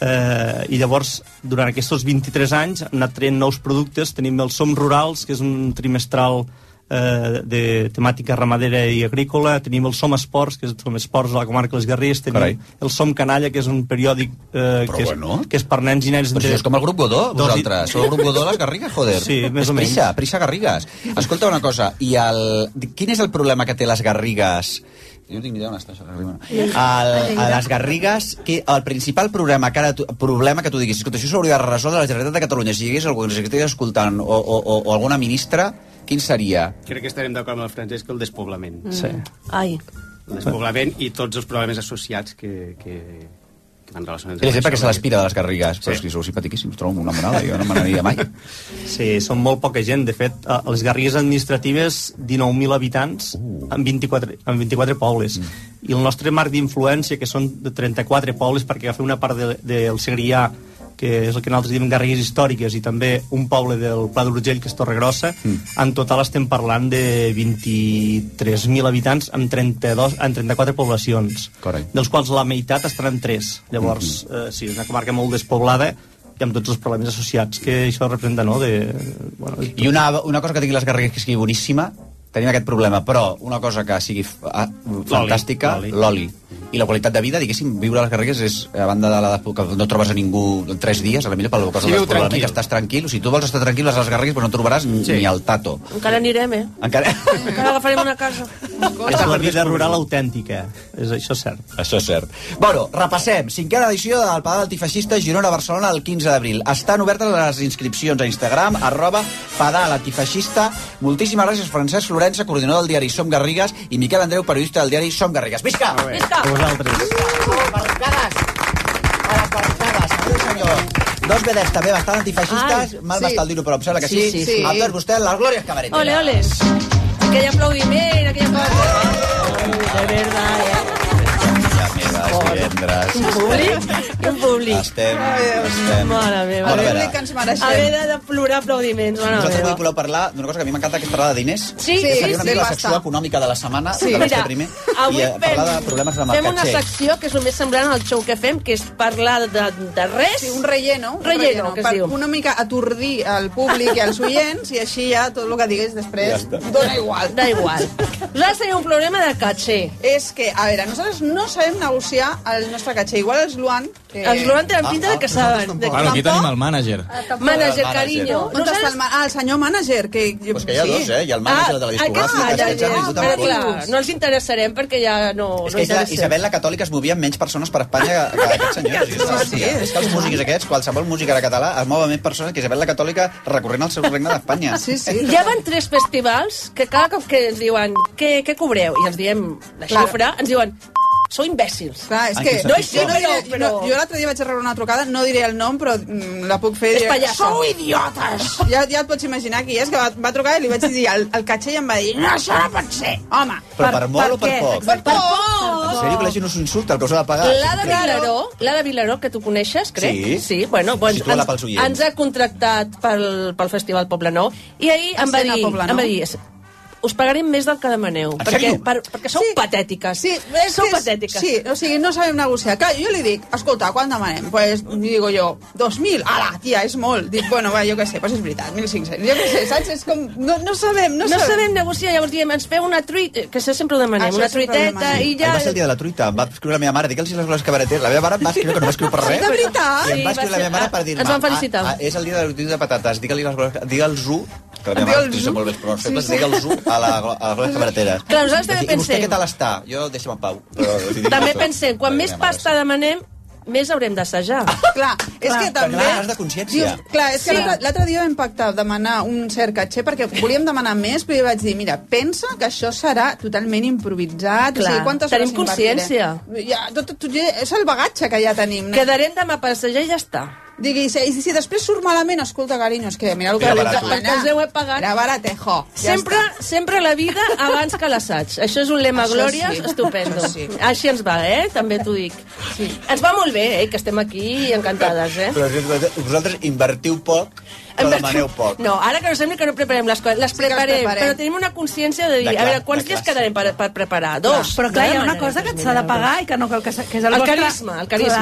eh, i llavors, durant aquests 23 anys, hem anat traient nous productes. Tenim el Som Rurals, que és un trimestral eh, de temàtica ramadera i agrícola, tenim el Som Esports, que és Som Esports a la comarca de les Garrigues, tenim Carai. el Som Canalla, que és un periòdic eh, Però que, és, bueno. que és per nens i nens... Però això és com el grup Godó, i- vosaltres. Sou el grup Godó les Garrigues, joder. Sí, més és o menys. Prissa, Prissa Garrigues. Escolta una cosa, i el... quin és el problema que té les Garrigues jo no tinc ni idea on està això. El, a les Garrigues, que el principal problema que, ara tu, problema que tu diguis, escolta, això s'hauria de resoldre la Generalitat de Catalunya, si hi hagués algú que ens estigués escoltant o, o, o, o alguna ministra, quin seria? Crec que estarem d'acord amb el Francesc el despoblament. Sí. Ai. El despoblament i tots els problemes associats que, que, que van relacionats Ell sempre que se l'aspira de les Garrigues, però Sí. és que sou simpaticíssims, trobo una monada, jo no me n'aniria mai. Sí, són molt poca gent. De fet, a a les garrigues administratives, 19.000 habitants Uh. en, 24, en 24 pobles. Mm. I el nostre marc d'influència, que són de 34 pobles, perquè agafem una part del de, del Segrià, que és el que nosaltres diem garrigues històriques, i també un poble del Pla d'Urgell, que és Torregrossa, Mm. en total estem parlant de 23.000 habitants en, 32, en 34 poblacions, Correcte. dels quals la meitat estan en 3. Llavors, Mm-hmm. eh, sí, és una comarca molt despoblada, i amb tots els problemes associats que això representa, no? De, bueno, I una, una cosa que tingui les Garrigues que sigui boníssima, tenim aquest problema, però una cosa que sigui ah, fantàstica, l'oli. I la qualitat de vida, diguéssim, viure a les Garrigues és, a banda de la que no trobes a ningú en tres dies, a la millor pel cosa Sí, problema, tranquil. que estàs tranquil, o sigui, tu vols estar tranquil a les Garrigues, però no trobaràs. Sí. ni el tato. Encara anirem, eh? Encara... Encara agafarem una casa. És la vida rural autèntica, és això és cert. Això és cert. Bueno, repassem. Cinquena edició del Pedal Antifeixista Girona-Barcelona el 15 d'abril. Estan obertes les inscripcions a Instagram, arroba Pedal Antifeixista. Moltíssimes gràcies, Francesc Florença, coordinador del diari Som Garrigues, i Miquel Andreu, periodista del diari Som Garrigues. Visca! Visca! Vosaltres. Barricades! A les barricades, senyor, senyor. Dos vedets també bastant antifeixistes, Ai, mal sí. m'està el dir-ho, però em sembla que sí. Sí, sí, sí. A tots vostès, les glòries cabareteres. Ole, ole. Aquell aplaudiment, aquella cosa. Ai, de verdad, eh? Ja és divendres. Un públic un públic. Estem... estem... Mare meva. Bueno, a veure, que ens mereixem. Haver de, de plorar aplaudiments, mare Vosaltres meva. avui voleu parlar d'una cosa que a mi m'encanta, que és parlar de diners. Sí, que sí, seria una sí, mica la basta. secció econòmica de la setmana, Sí. de Mira, primer, avui i eh, parlar de problemes de Fem una secció que és el més semblant al show que fem, que és parlar de, de res. Sí, un relleno. un Relleno, que es per diu. una mica atordir al públic i als oients i així ja tot el que diguis després dona igual. Da igual. Nosaltres tenim un problema de caché. És que, a veure, nosaltres no sabem negociar el nostre caché. Igual els Luan... Que... Els Luan tenen pinta de que saben. De... Bueno, aquí tenim el mànager. Mànager, carinyo. On està el, ma- ah, el senyor mànager? Que, jo, Pues que hi ha dos, eh? Hi ha el mànager de la discogràfica, ens han vingut però amb clar, no els interessarem perquè ja no, És no que és la interessem. Isabel la Catòlica es movia menys persones per Espanya que, que aquests senyors. Sí, sí, sí. És que els músics aquests, qualsevol músic ara català, es mou amb més persones que Isabel la Catòlica recorrent al seu regne d'Espanya. Sí, sí. Ja van tres festivals que cada cop que ens diuen què, què cobreu i els diem la xifra, ens diuen sou imbècils. Clar, és que no, sentit? jo, no diré, Però- no, jo l'altre dia vaig rebre una trucada, no diré el nom, però mm, la puc fer. És pallassa. Sou idiotes! Ja, ja et pots imaginar qui és, que va, va trucar i li vaig dir el, el catxer i em va dir no, això no pot ser, home. Però per, molt o per què? poc? Per Per poc! En sèrio que la gent us insulta, el que us ha de pagar? L'Ada Vilaró, l'Ada Vilaró, que tu coneixes, crec. Sí. sí bueno, doncs Situa-la ens, pels oients. ens ha contractat pel, pel Festival Poble Nou i ahir em va dir, em va dir us pagarem més del que demaneu. En perquè, sèrio? per, perquè sou Sí. patètiques. Sí, és sou que és- patètiques. Sí, o sigui, no sabem negociar. Clar, jo li dic, escolta, quan demanem? Pues, li digo jo, 2.000? Ala, tia, és molt. Dic, bueno, va, jo què sé, pues és veritat, 1.500. Jo què sé, saps? És com... No, no sabem, no, No sabem negociar, llavors diem, ens feu una truita, que això sempre ho demanem, Això una truiteta demanem. i Ahir ja... va ser el dia de la truita, em va escriure la meva mare, digue'ls les coses cabareteres. La meva mare em va escriure que no m'escriu per res. De veritat? I em va Sí, va escriure la meva mare per dir-me... ens van felicitar. Ah, ah, és el dia de la truita de patates, digue-li les coses... Digue'ls-ho, que la meva mare utilitza molt els pronoms febles, digue'ls-ho a, la, a les cabareteres. Clar, nosaltres també I vostè pensem- què tal està? Jo deixa'm en pau. Però, També pensem, quan més pasta demanem, més haurem d'assajar. Clar, és Clar. que també... No has de consciència. Dius, clar, és que Sí. l'altre- l'altre dia vam pactar demanar un cert caché perquè volíem demanar més, però jo vaig dir, mira, pensa que això serà totalment improvisat. Clar, o sigui, quantes tenim consciència. Ja, tot, tot, és el bagatge que ja tenim. No? Quedarem demà per assajar i ja està. Digui, si, si després surt malament, escolta, carinyo, és que mira el que barat. demanar. Perquè els heu pagat. Era baratejo. Ja Sempre, sempre la vida abans que l'assaig. Això és un lema Això glòries sí. estupendo. Això sí. Així ens va, eh? També t'ho dic. Sí. Ens va molt bé, eh? Que estem aquí encantades, eh? Però vosaltres invertiu poc, però demaneu poc. No, ara que no sembli que no preparem les coses, les que les preparem, preparem. però tenim una consciència de dir, De a veure, clar- quants dies quedarem per, per preparar? Dos. Però clar, No hi ha una cosa que 3.000 s'ha de pagar i que no cal que, que és el, El vostre... carisma, el carisma.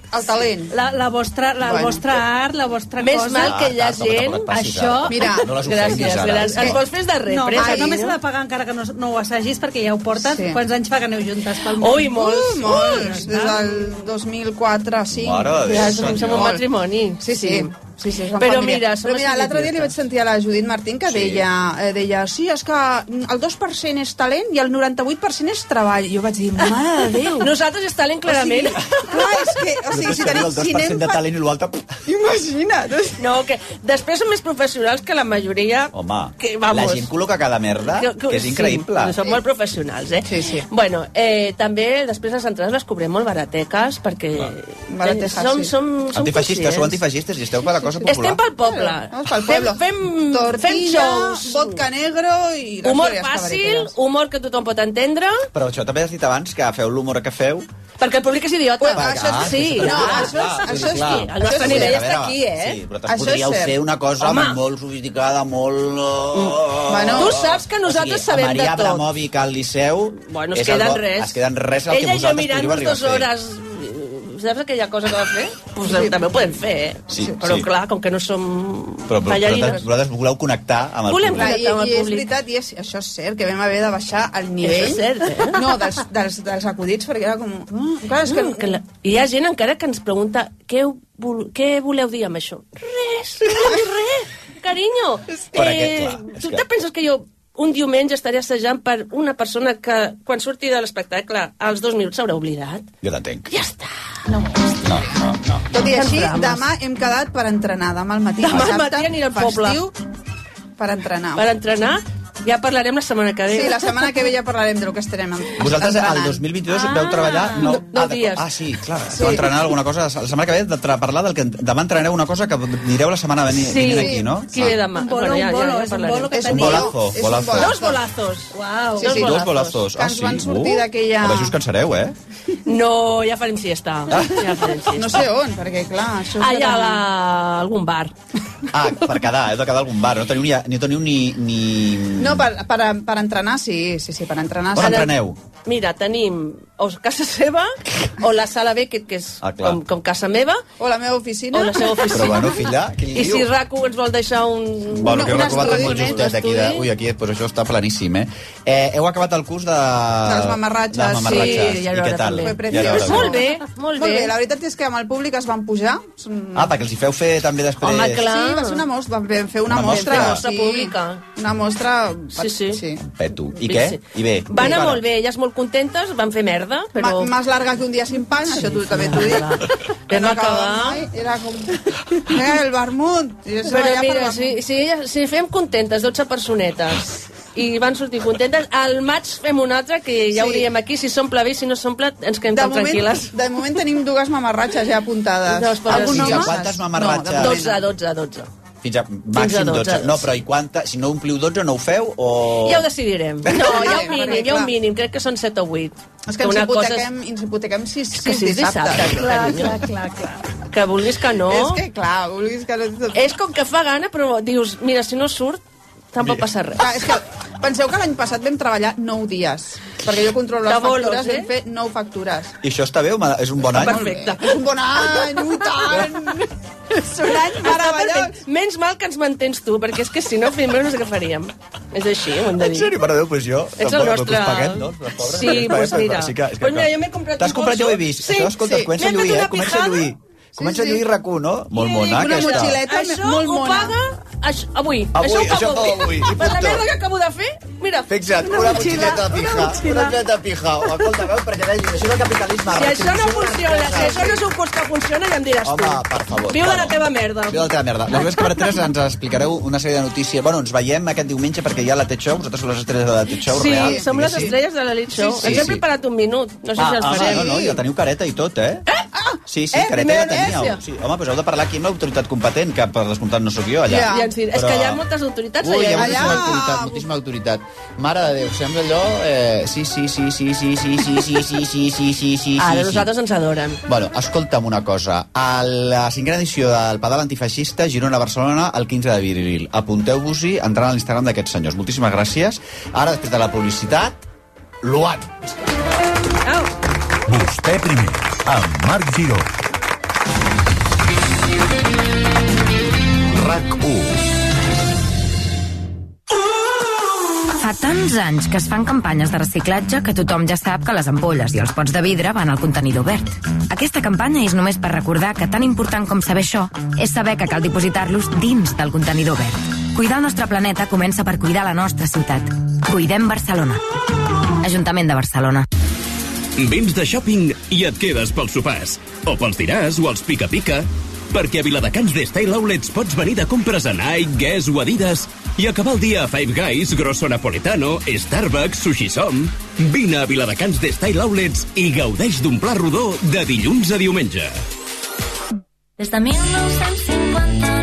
Clar, El talent. la, la vostra, la Bueno. vostra art, la vostra Més cosa... mal que hi ha Ah, gent... et això-. Mira, no Gràcies, gràcies. Ens vols fer de No, repre, ai, només carinyo? s'ha de pagar encara que no, no ho assagis perquè ja ho portes. Sí. Quants anys fa que aneu juntes pel món? Ui, molts. Uh, molts, des del 2004, 5. Mare de Ja Déu, som, som un matrimoni. Sí, sí. sí, sí som Però mira, som Però mira, l'altre dia li vaig sentir a la Judit Martín que Sí. deia, eh, deia, sí, és que el 2% és talent i el 98% és treball. I jo vaig dir, mare de Déu. Nosaltres és talent, clarament. O sigui, clar, és que, o sigui, si tenim, el 2% si anem de talent i l'altre... Imagina't. No, que després són més professionals que la majoria... Home, que, vamos, la gent col·loca cada merda, que, és increïble. Sí, són molt professionals, eh? Sí, sí. Bueno, eh, també després les entrades les cobrem molt barateques perquè Baratejas, som, sí. som, som Antifeixistes, sou antifeixistes i esteu per la cosa popular. Estem pel poble. Vamos pel pueblo. Fem, fem, fem Tortilla, shows. vodka negro i... les Humor glòries fàcil, cabareteres. humor que tothom pot entendre, Però això també has dit abans, que feu l'humor que feu. perquè el públic és idiota. Ui, això és- sí, no, això és- això és- clar. El nostre nivell està aquí, eh? Sí, però Això és podríeu cert. fer una cosa Home. molt sofisticada, molt... Uh, Bueno, Tu saps que nosaltres o sigui, sabem a Maria de tot. Abramovic al Liceu... Bueno, es és el queden bo- res. Es queden res el que Ella i jo vosaltres podríeu mirant-nos arribar a dues fer. hores saps aquella cosa que va fer? Pues sí. també ho podem fer, eh? Sí, però sí. clar, com que no som Però, però ballarines... vosaltres, vosaltres voleu connectar amb el Volem públic. I, connectar amb el i és públic. veritat, i és, això és cert, que vam haver de baixar el nivell Això és cert, eh? no, dels, dels, dels acudits, perquè era com... Mm, clar, és que... Mm, que la... Hi ha gent encara que ens pregunta què, vol... què voleu dir amb això? Res, no volem dir res, carinyo. És tu que- te penses que jo un diumenge estaré assajant per una persona que quan surti de l'espectacle als dos minuts s'haurà oblidat? Jo t'entenc. Ja està. No, no, no. Tot i així, demà hem quedat per entrenar, demà al matí. Demà al matí aniré al poble. festiu, per entrenar. Per entrenar, ja parlarem la setmana que ve. Sí, la setmana que ve ja parlarem del que estarem Vosaltres el entrenant. 2022 ah, veu treballar... No, no ah, dies. ah, sí, clar. Sí. Vau entrenar alguna cosa... La setmana que ve de parlar del que demà entrenareu una cosa que direu la setmana veni, Sí, vinent aquí, no? qui ve demà? Un bolo, un bolo, és un bolo que teniu. bolazo, és un bolazo. bolazo. Dos bolazos. Uau, Sí, sí, Dos bolazos. que Ah, ens sí? van sortir Uh, d'aquella- A veure si us cansareu, eh? No, ja farem siesta. Ja farem siesta. No sé on, perquè clar, això Allà serà- a algun bar. Ah, per quedar, heu de quedar a algun bar. No teniu ni, ni, teniu ni, ni... No, per, per, per entrenar, sí, sí, sí, per entrenar. On sí. entreneu? Mira, tenim o casa seva, o la sala B, que, que és Ah, clar. com, com casa meva, O la meva oficina. o la seva oficina. Però bueno, filla, quin I si. RACU ens vol deixar un... Bueno, que heu acabat estudi, molt justet d'aquí. De... estudi. Ui, aquí pues això està planíssim, eh? eh? Heu acabat el curs de... De les mamarratxes, de les mamarratxes. sí, ja I què tal? Ja era hora. Molt bé, molt Molt bé. bé, la veritat és que amb el públic es van pujar. Ah, perquè els hi feu fer també després... Home, clar. Sí, va ser una mostra, vam fer una, Una mostra. mostra. Mostra pública. Una mostra... Sí, sí. sí. Peto. I què? Sí. I bé. Va anar molt bé, elles molt contentes, van fer merda, però... Ma, más larga que un dia sin pan, això tu també t'ho dic. Vam no acabar. acabava Era com... Era el vermut. Però mira, si, si, elles, si fem contentes 12 personetes i van sortir contentes, al maig fem un altre que ja Sí. ho diem aquí, si s'omple bé, si no s'omple ens quedem de tan moment, tranquil·les. de moment tenim dues mamarratxes ja apuntades. Doncs, però Algun sí, home? quantes mamarratxes? No, de moment 12, 12, 12. Fins a màxim 12. 12. No, però i quanta... Si no ompliu 12, no ho feu o... Ja ho decidirem. No, hi ha un mínim, hi ha un mínim, crec que són 7 o 8. És que ens hipotequem, ens hipotequem sis, És que sis sis dissabtes. dissabtes, Clar, clar, clar, clar. Que vulguis que no... És que, clar, vulguis que no... És com que fa gana, però dius, mira, si no surt, tampoc passa res. Clar, és que penseu que l'any passat vam treballar 9 dies, perquè jo controlo les bolos, factures, eh? vam fer 9 factures. I això està bé? És un bon any? Perfecte. És un bon any, ui tant! És un any meravellós. Menys mal que ens mantens tu, perquè és que si no, fem no sé què faríem. És així, ho hem de En dir. sèrio? Mare de Déu, pues jo... Ets el nostre... Paguem, no? Pobres, Sí, paguem, pues mira. sí que- és que Pues mira, jo m'he comprat T'has un comprat, ja ho he vist. Sí, Això, escolta, sí. comença a lluir, eh? una Comença a lluir. Comença a sí. lluir RAC1, no? Molt mona, una aquesta. motxileta Això molt ho mona. paga això, avui. Avui, Això ho això pago avui, i Per la merda que acabo de fer, mira. Fixa't, una, motxileta pija. Una motxileta pija. Escolta, veus, perquè vegis, això és el capitalisme. Si això no funciona, si això no és un curs que funciona, ja em diràs Home, tu. per favor. Viu de la teva merda. Viu de la teva merda. La és que per tres ens explicareu una sèrie de notícies. Bueno, ens veiem aquest diumenge perquè hi ha la Tet Show. Vosaltres sou les estrelles de la Tet Show, Sí, real. som les estrelles de l'Elite Show. Sí, sí, Ens hem sí. preparat un minut. No sé Ah, si els ah, farem. no, no, ja teniu careta i tot, eh? Sí, sí, Eh, careta ja teníeu. Sí, home, doncs heu de parlar aquí amb l'autoritat competent, que per descomptat no sóc jo, allà. Ja, ens dirà. És que hi ha moltes autoritats Ui, hi ha allà. moltíssima autoritat, moltíssima autoritat. Mare de Déu, sembla allò... Eh, sí, sí, sí, sí, sí, sí, sí, sí, sí, sí, sí, sí, sí, Ara, sí. nosaltres ens adoren. Bueno, escolta'm una cosa. A la cinquena edició del Pedal Antifeixista Girona-Barcelona el 15 d'abril. Apunteu-vos-hi entrant a l'Instagram d'aquests senyors. Moltíssimes gràcies. Ara, després de la publicitat, Luat. Vostè primer, amb Marc Giró. RAC1. Fa tants anys que es fan campanyes de reciclatge que tothom ja sap que les ampolles i els pots de vidre van al contenidor verd. Aquesta campanya és només per recordar que tan important com saber això és saber que cal dipositar-los dins del contenidor verd. Cuidar el nostre planeta comença per cuidar la nostra ciutat. Cuidem Barcelona. Ajuntament de Barcelona. Vins de shopping i et quedes pels sopars. O pels dinars o els pica-pica. Perquè a Viladecans de Style Outlets pots venir de compres a Nike, Guess o Adidas i acabar el dia a Five Guys, Grosso Napoletano, Starbucks, Sushi Som. Vine a Viladecans de Style Outlets i gaudeix d'un pla rodó de dilluns a diumenge. Des de 1959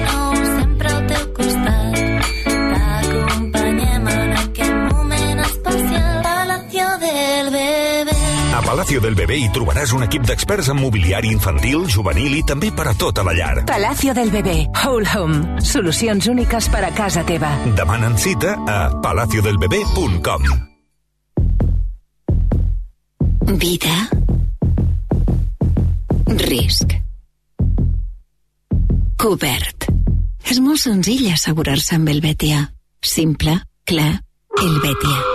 Palacio del Bebé hi trobaràs un equip d'experts en mobiliari infantil, juvenil i també per a tota la llar. Palacio del Bebé, Whole Home. Solucions úniques per a casa teva. Demanen cita a palaciodelbebé.com. Vida. Risc. Cobert. És molt senzill assegurar-se amb el Betia. Simple, clar, el Betia.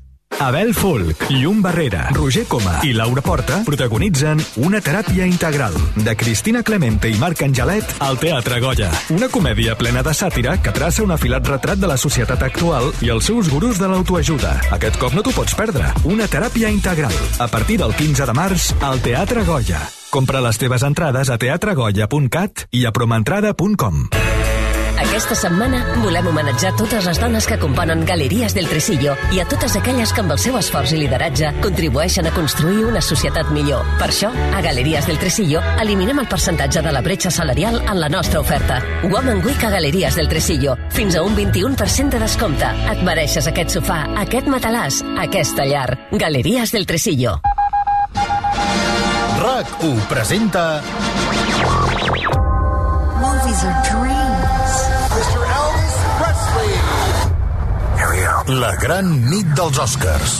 Abel Folk, Llum Barrera, Roger Coma i Laura Porta protagonitzen Una teràpia integral de Cristina Clemente i Marc Angelet al Teatre Goya. Una comèdia plena de sàtira que traça un afilat retrat de la societat actual i els seus gurus de l'autoajuda. Aquest cop no t'ho pots perdre. Una teràpia integral. A partir del 15 de març al Teatre Goya. Compra les teves entrades a teatregoya.cat i a promentrada.com. Aquesta setmana volem homenatjar totes les dones que componen Galeries del Tresillo i a totes aquelles que amb el seu esforç i lideratge contribueixen a construir una societat millor. Per això, a Galeries del Tresillo eliminem el percentatge de la bretxa salarial en la nostra oferta. Woman Week a Galeries del Tresillo. Fins a un 21% de descompte. Et mereixes aquest sofà, aquest matalàs, aquesta llar. Galeries del Tresillo. RAC1 presenta Movies are dreams. Presley. la gran nit dels Oscars.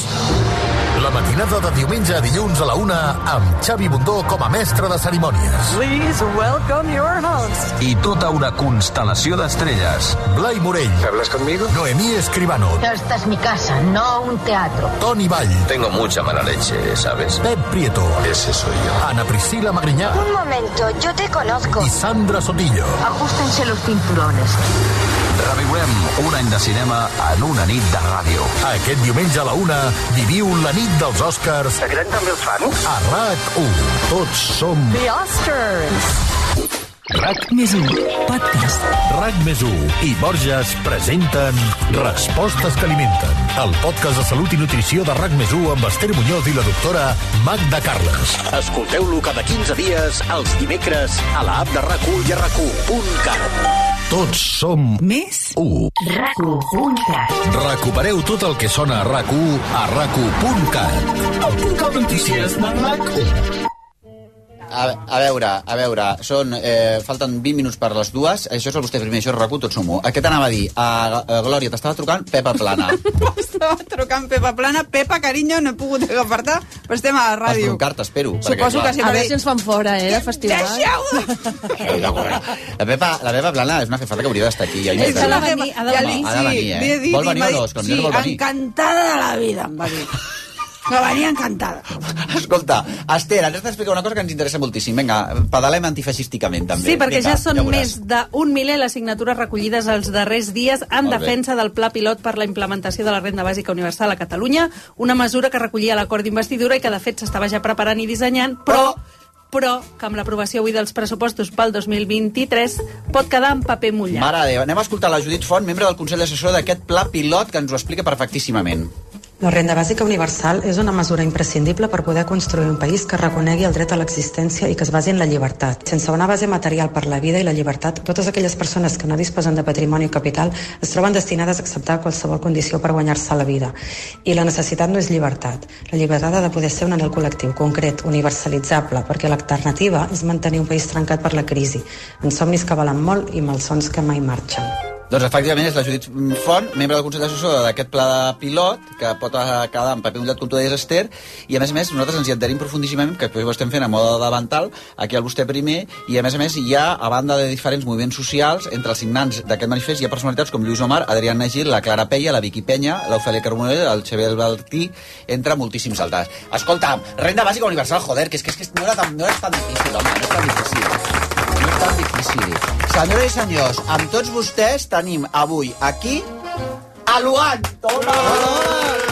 La matinada de diumenge a dilluns a la una amb Xavi Bundó com a mestre de cerimònies. Please welcome your host. I tota una constel·lació d'estrelles. Blai Morell. ¿Hablas conmigo? Noemí Escribano. Esta es mi casa, no un teatro. Toni Vall. Tengo mucha mala leche, ¿sabes? Pep Prieto. Ese soy yo. Ana Priscila Magriñá. Un momento, yo te conozco. I Sandra Sotillo. Ajustense los cinturones. Revivem un any de cinema en una nit de ràdio. Aquest diumenge a la una viviu la nit dels Oscars. T'agraden també els fans? A RAC1. Tots som The Oscars. RAC més 1, podcast. RAC més 1 i Borges presenten Respostes que alimenten, el podcast de salut i nutrició de RAC més 1 amb Esther Muñoz i la doctora Magda Carles. Escolteu-lo cada 15 dies, els dimecres, a la app de RAC1 i a RAC1.cat. Tots som més 1. RAC1.cat Recupereu tot el que sona a RAC1 a RAC1.cat. El notícies de RAC1. A, a veure, a veure, són, eh, falten 20 minuts per les dues, això és el vostè primer, això és RAC1, tot som-ho. Què t'anava a dir? A, a Glòria, t'estava trucant Pepa Plana. Estava trucant Pepa Plana. Pepa, carinyo, no he pogut agafar-te, però estem a la Vas ràdio. trucar-te, espero. Suposo que sí, A veure si ens fan fora, eh, de festival. La Pepa, la Pepa Plana és una jefata que hauria d'estar aquí. Ja, És que la venir, ha de Ja venir. Ha de venir, li he eh? dit Vol venir o no? Sí, encantada de la vida, em va dir. Que venia encantada. Escolta, Esther, ens has d'explicar una cosa que ens interessa moltíssim. Vinga, pedalem antifeixísticament, també. Sí, perquè Vinga, ja són veuràs. més d'un miler les signatures recollides els darrers dies en Molt bé. defensa del pla pilot per la implementació de la renda bàsica universal a Catalunya, una mesura que recollia l'acord d'investidura i que de fet s'estava ja preparant i dissenyant, però però que amb l'aprovació avui dels pressupostos pel 2023 pot quedar en paper mullat. Mare de Déu, anem a escoltar la Judit Font, membre del Consell Assessor d'aquest pla pilot, que ens ho explica perfectíssimament. La renda bàsica universal és una mesura imprescindible per poder construir un país que reconegui el dret a l'existència i que es basi en la llibertat. Sense una base material per la vida i la llibertat, totes aquelles persones que no disposen de patrimoni o capital es troben destinades a acceptar qualsevol condició per guanyar-se la vida. I la necessitat no és llibertat. La llibertat ha de poder ser un anel col·lectiu, concret, universalitzable, perquè l'alternativa és mantenir un país trencat per la crisi, amb somnis que valen molt i malsons que mai marxen. Doncs efectivament és la Judit Font, membre del Consell Assessor d'aquest pla de pilot, que pot quedar en paper mullat, com tu deies, Esther, i a més a més nosaltres ens hi adherim profundíssimament, que ho estem fent a moda de davantal, aquí al vostè primer, i a més a més hi ha, a banda de diferents moviments socials, entre els signants d'aquest manifest hi ha personalitats com Lluís Omar, Adrián Nagil, la Clara Peia, la Vicky Penya, l'Ofèlia Carbonell, el Xavier Baltí, entre moltíssims altres. Escolta, renda bàsica universal, joder, que és que, és que no, era tan, no és tan difícil, home, no és tan difícil. Tan difícil. Senyores i senyors, amb tots vostès tenim avui aquí a Luan. Toma!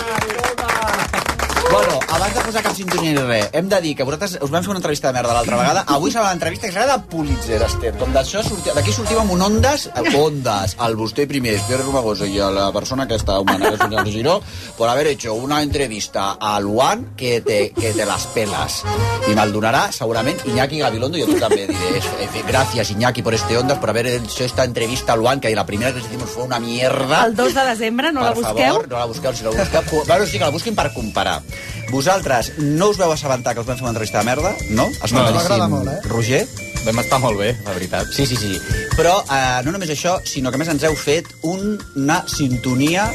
Bueno, abans de posar cap sintonia ni res, hem de dir que vosaltres us vam fer una entrevista de merda l'altra vegada. Avui serà una entrevista que serà de Pulitzer, Esther. Com d'això sorti... d'aquí sortim amb un ondes, eh, ondas, al vostè primer, Esther Romagosa i a la persona que està humana, que és Julián Giró, por haber hecho una entrevista a Luan que te, que te las pelas. I me'l donarà segurament Iñaki Gabilondo, jo també diré, gracias Iñaki por este ondas, por haber hecho esta entrevista a Luan, que la primera que hicimos fue una mierda. El 2 de desembre, no la per busqueu? Favor, no la busqueu, si la busqueu... bueno, sí que la busquin per comparar. Vosaltres no us veu assabentar que us vam fer una entrevista de merda, no? Escoltadíssim. M'agrada molt, eh? Roger? Vam estar molt bé, la veritat. Sí, sí, sí. Però eh, no només això, sinó que a més ens heu fet un, una sintonia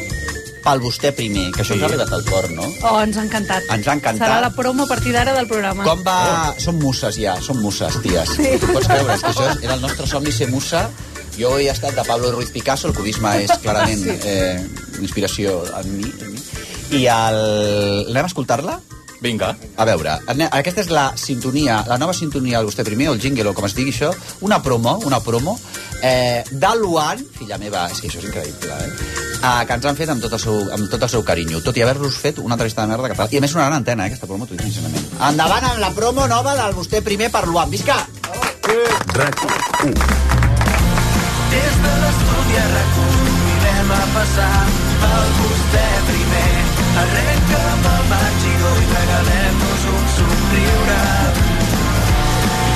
pel vostè primer, que això Sí. ens ha arribat al cor, no? Oh, ens ha encantat. Ens ha encantat. Serà la promo a partir d'ara del programa. Com va... Som musses ja, som musses, ties. Sí. Tu pots creure, que això era el nostre somni ser mussa. Jo he estat de Pablo Ruiz Picasso, el cubisme és clarament Sí. eh, inspiració en mi. En mi. I el... Anem a escoltar-la? Vinga. A veure, aquesta és la sintonia, la nova sintonia del vostè primer, o el jingle, o com es digui això, una promo, una promo, eh, de Luan, filla meva, és que això és increïble, eh? eh que ens han fet amb tot, el seu, amb tot el seu carinyo, tot i haver-los fet una entrevista de merda que tal. I a més sonarà en antena, eh, aquesta promo, t'ho dic sincerament. Endavant amb la promo nova del vostè primer per Luan. Visca! RAC1. Des de les convidem a passar el vostè primer. Arrenca'm el màgico i regalem-nos un somriure.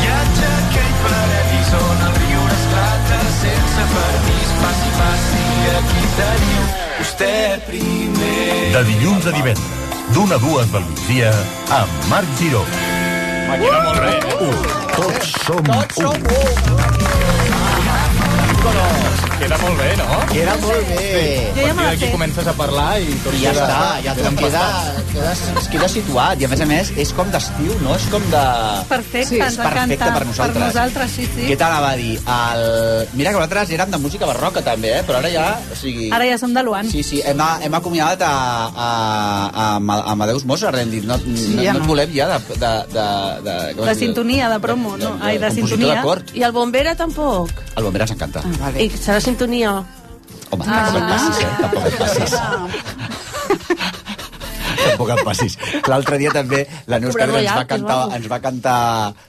Viatge aquell paradís on el riure esclata sense permís. Passi, passi, aquí teniu vostè primer. De dilluns a divendres, d'una a dues del migdia, amb Marc Giró. Queda molt bé, eh? Tots som Tots som un. Queda molt bé, no? Queda molt bé. Sí. A partir d'aquí comences a parlar i tot I ja queda, està, ja tot queda, queda, es queda situat. I a més a més, és com d'estiu, no? És com de... Perfecte, Sí, ens és perfecte encanta. per nosaltres. Per nosaltres, sí, sí. Què t'anava a dir? El... Mira que nosaltres érem de música barroca, també, eh? Però ara ja... O sigui... Ara ja som de Luan. Sí, sí, hem, hem acomiadat a, a, a, a Amadeus Mozart, hem dit. No, no, Sí, no, ja no et no. volem ja de... de, de, de, De sintonia, de promo, no? Ai, de sintonia. de cort. I el Bombera tampoc. El Bombera ens encanta. Ah, vale. I serà sintonia. Home, Ah. tampoc et passis, eh? Tampoc et passis. tampoc et passis. L'altre dia també la Neus Carles ens va, cantar, ens va cantar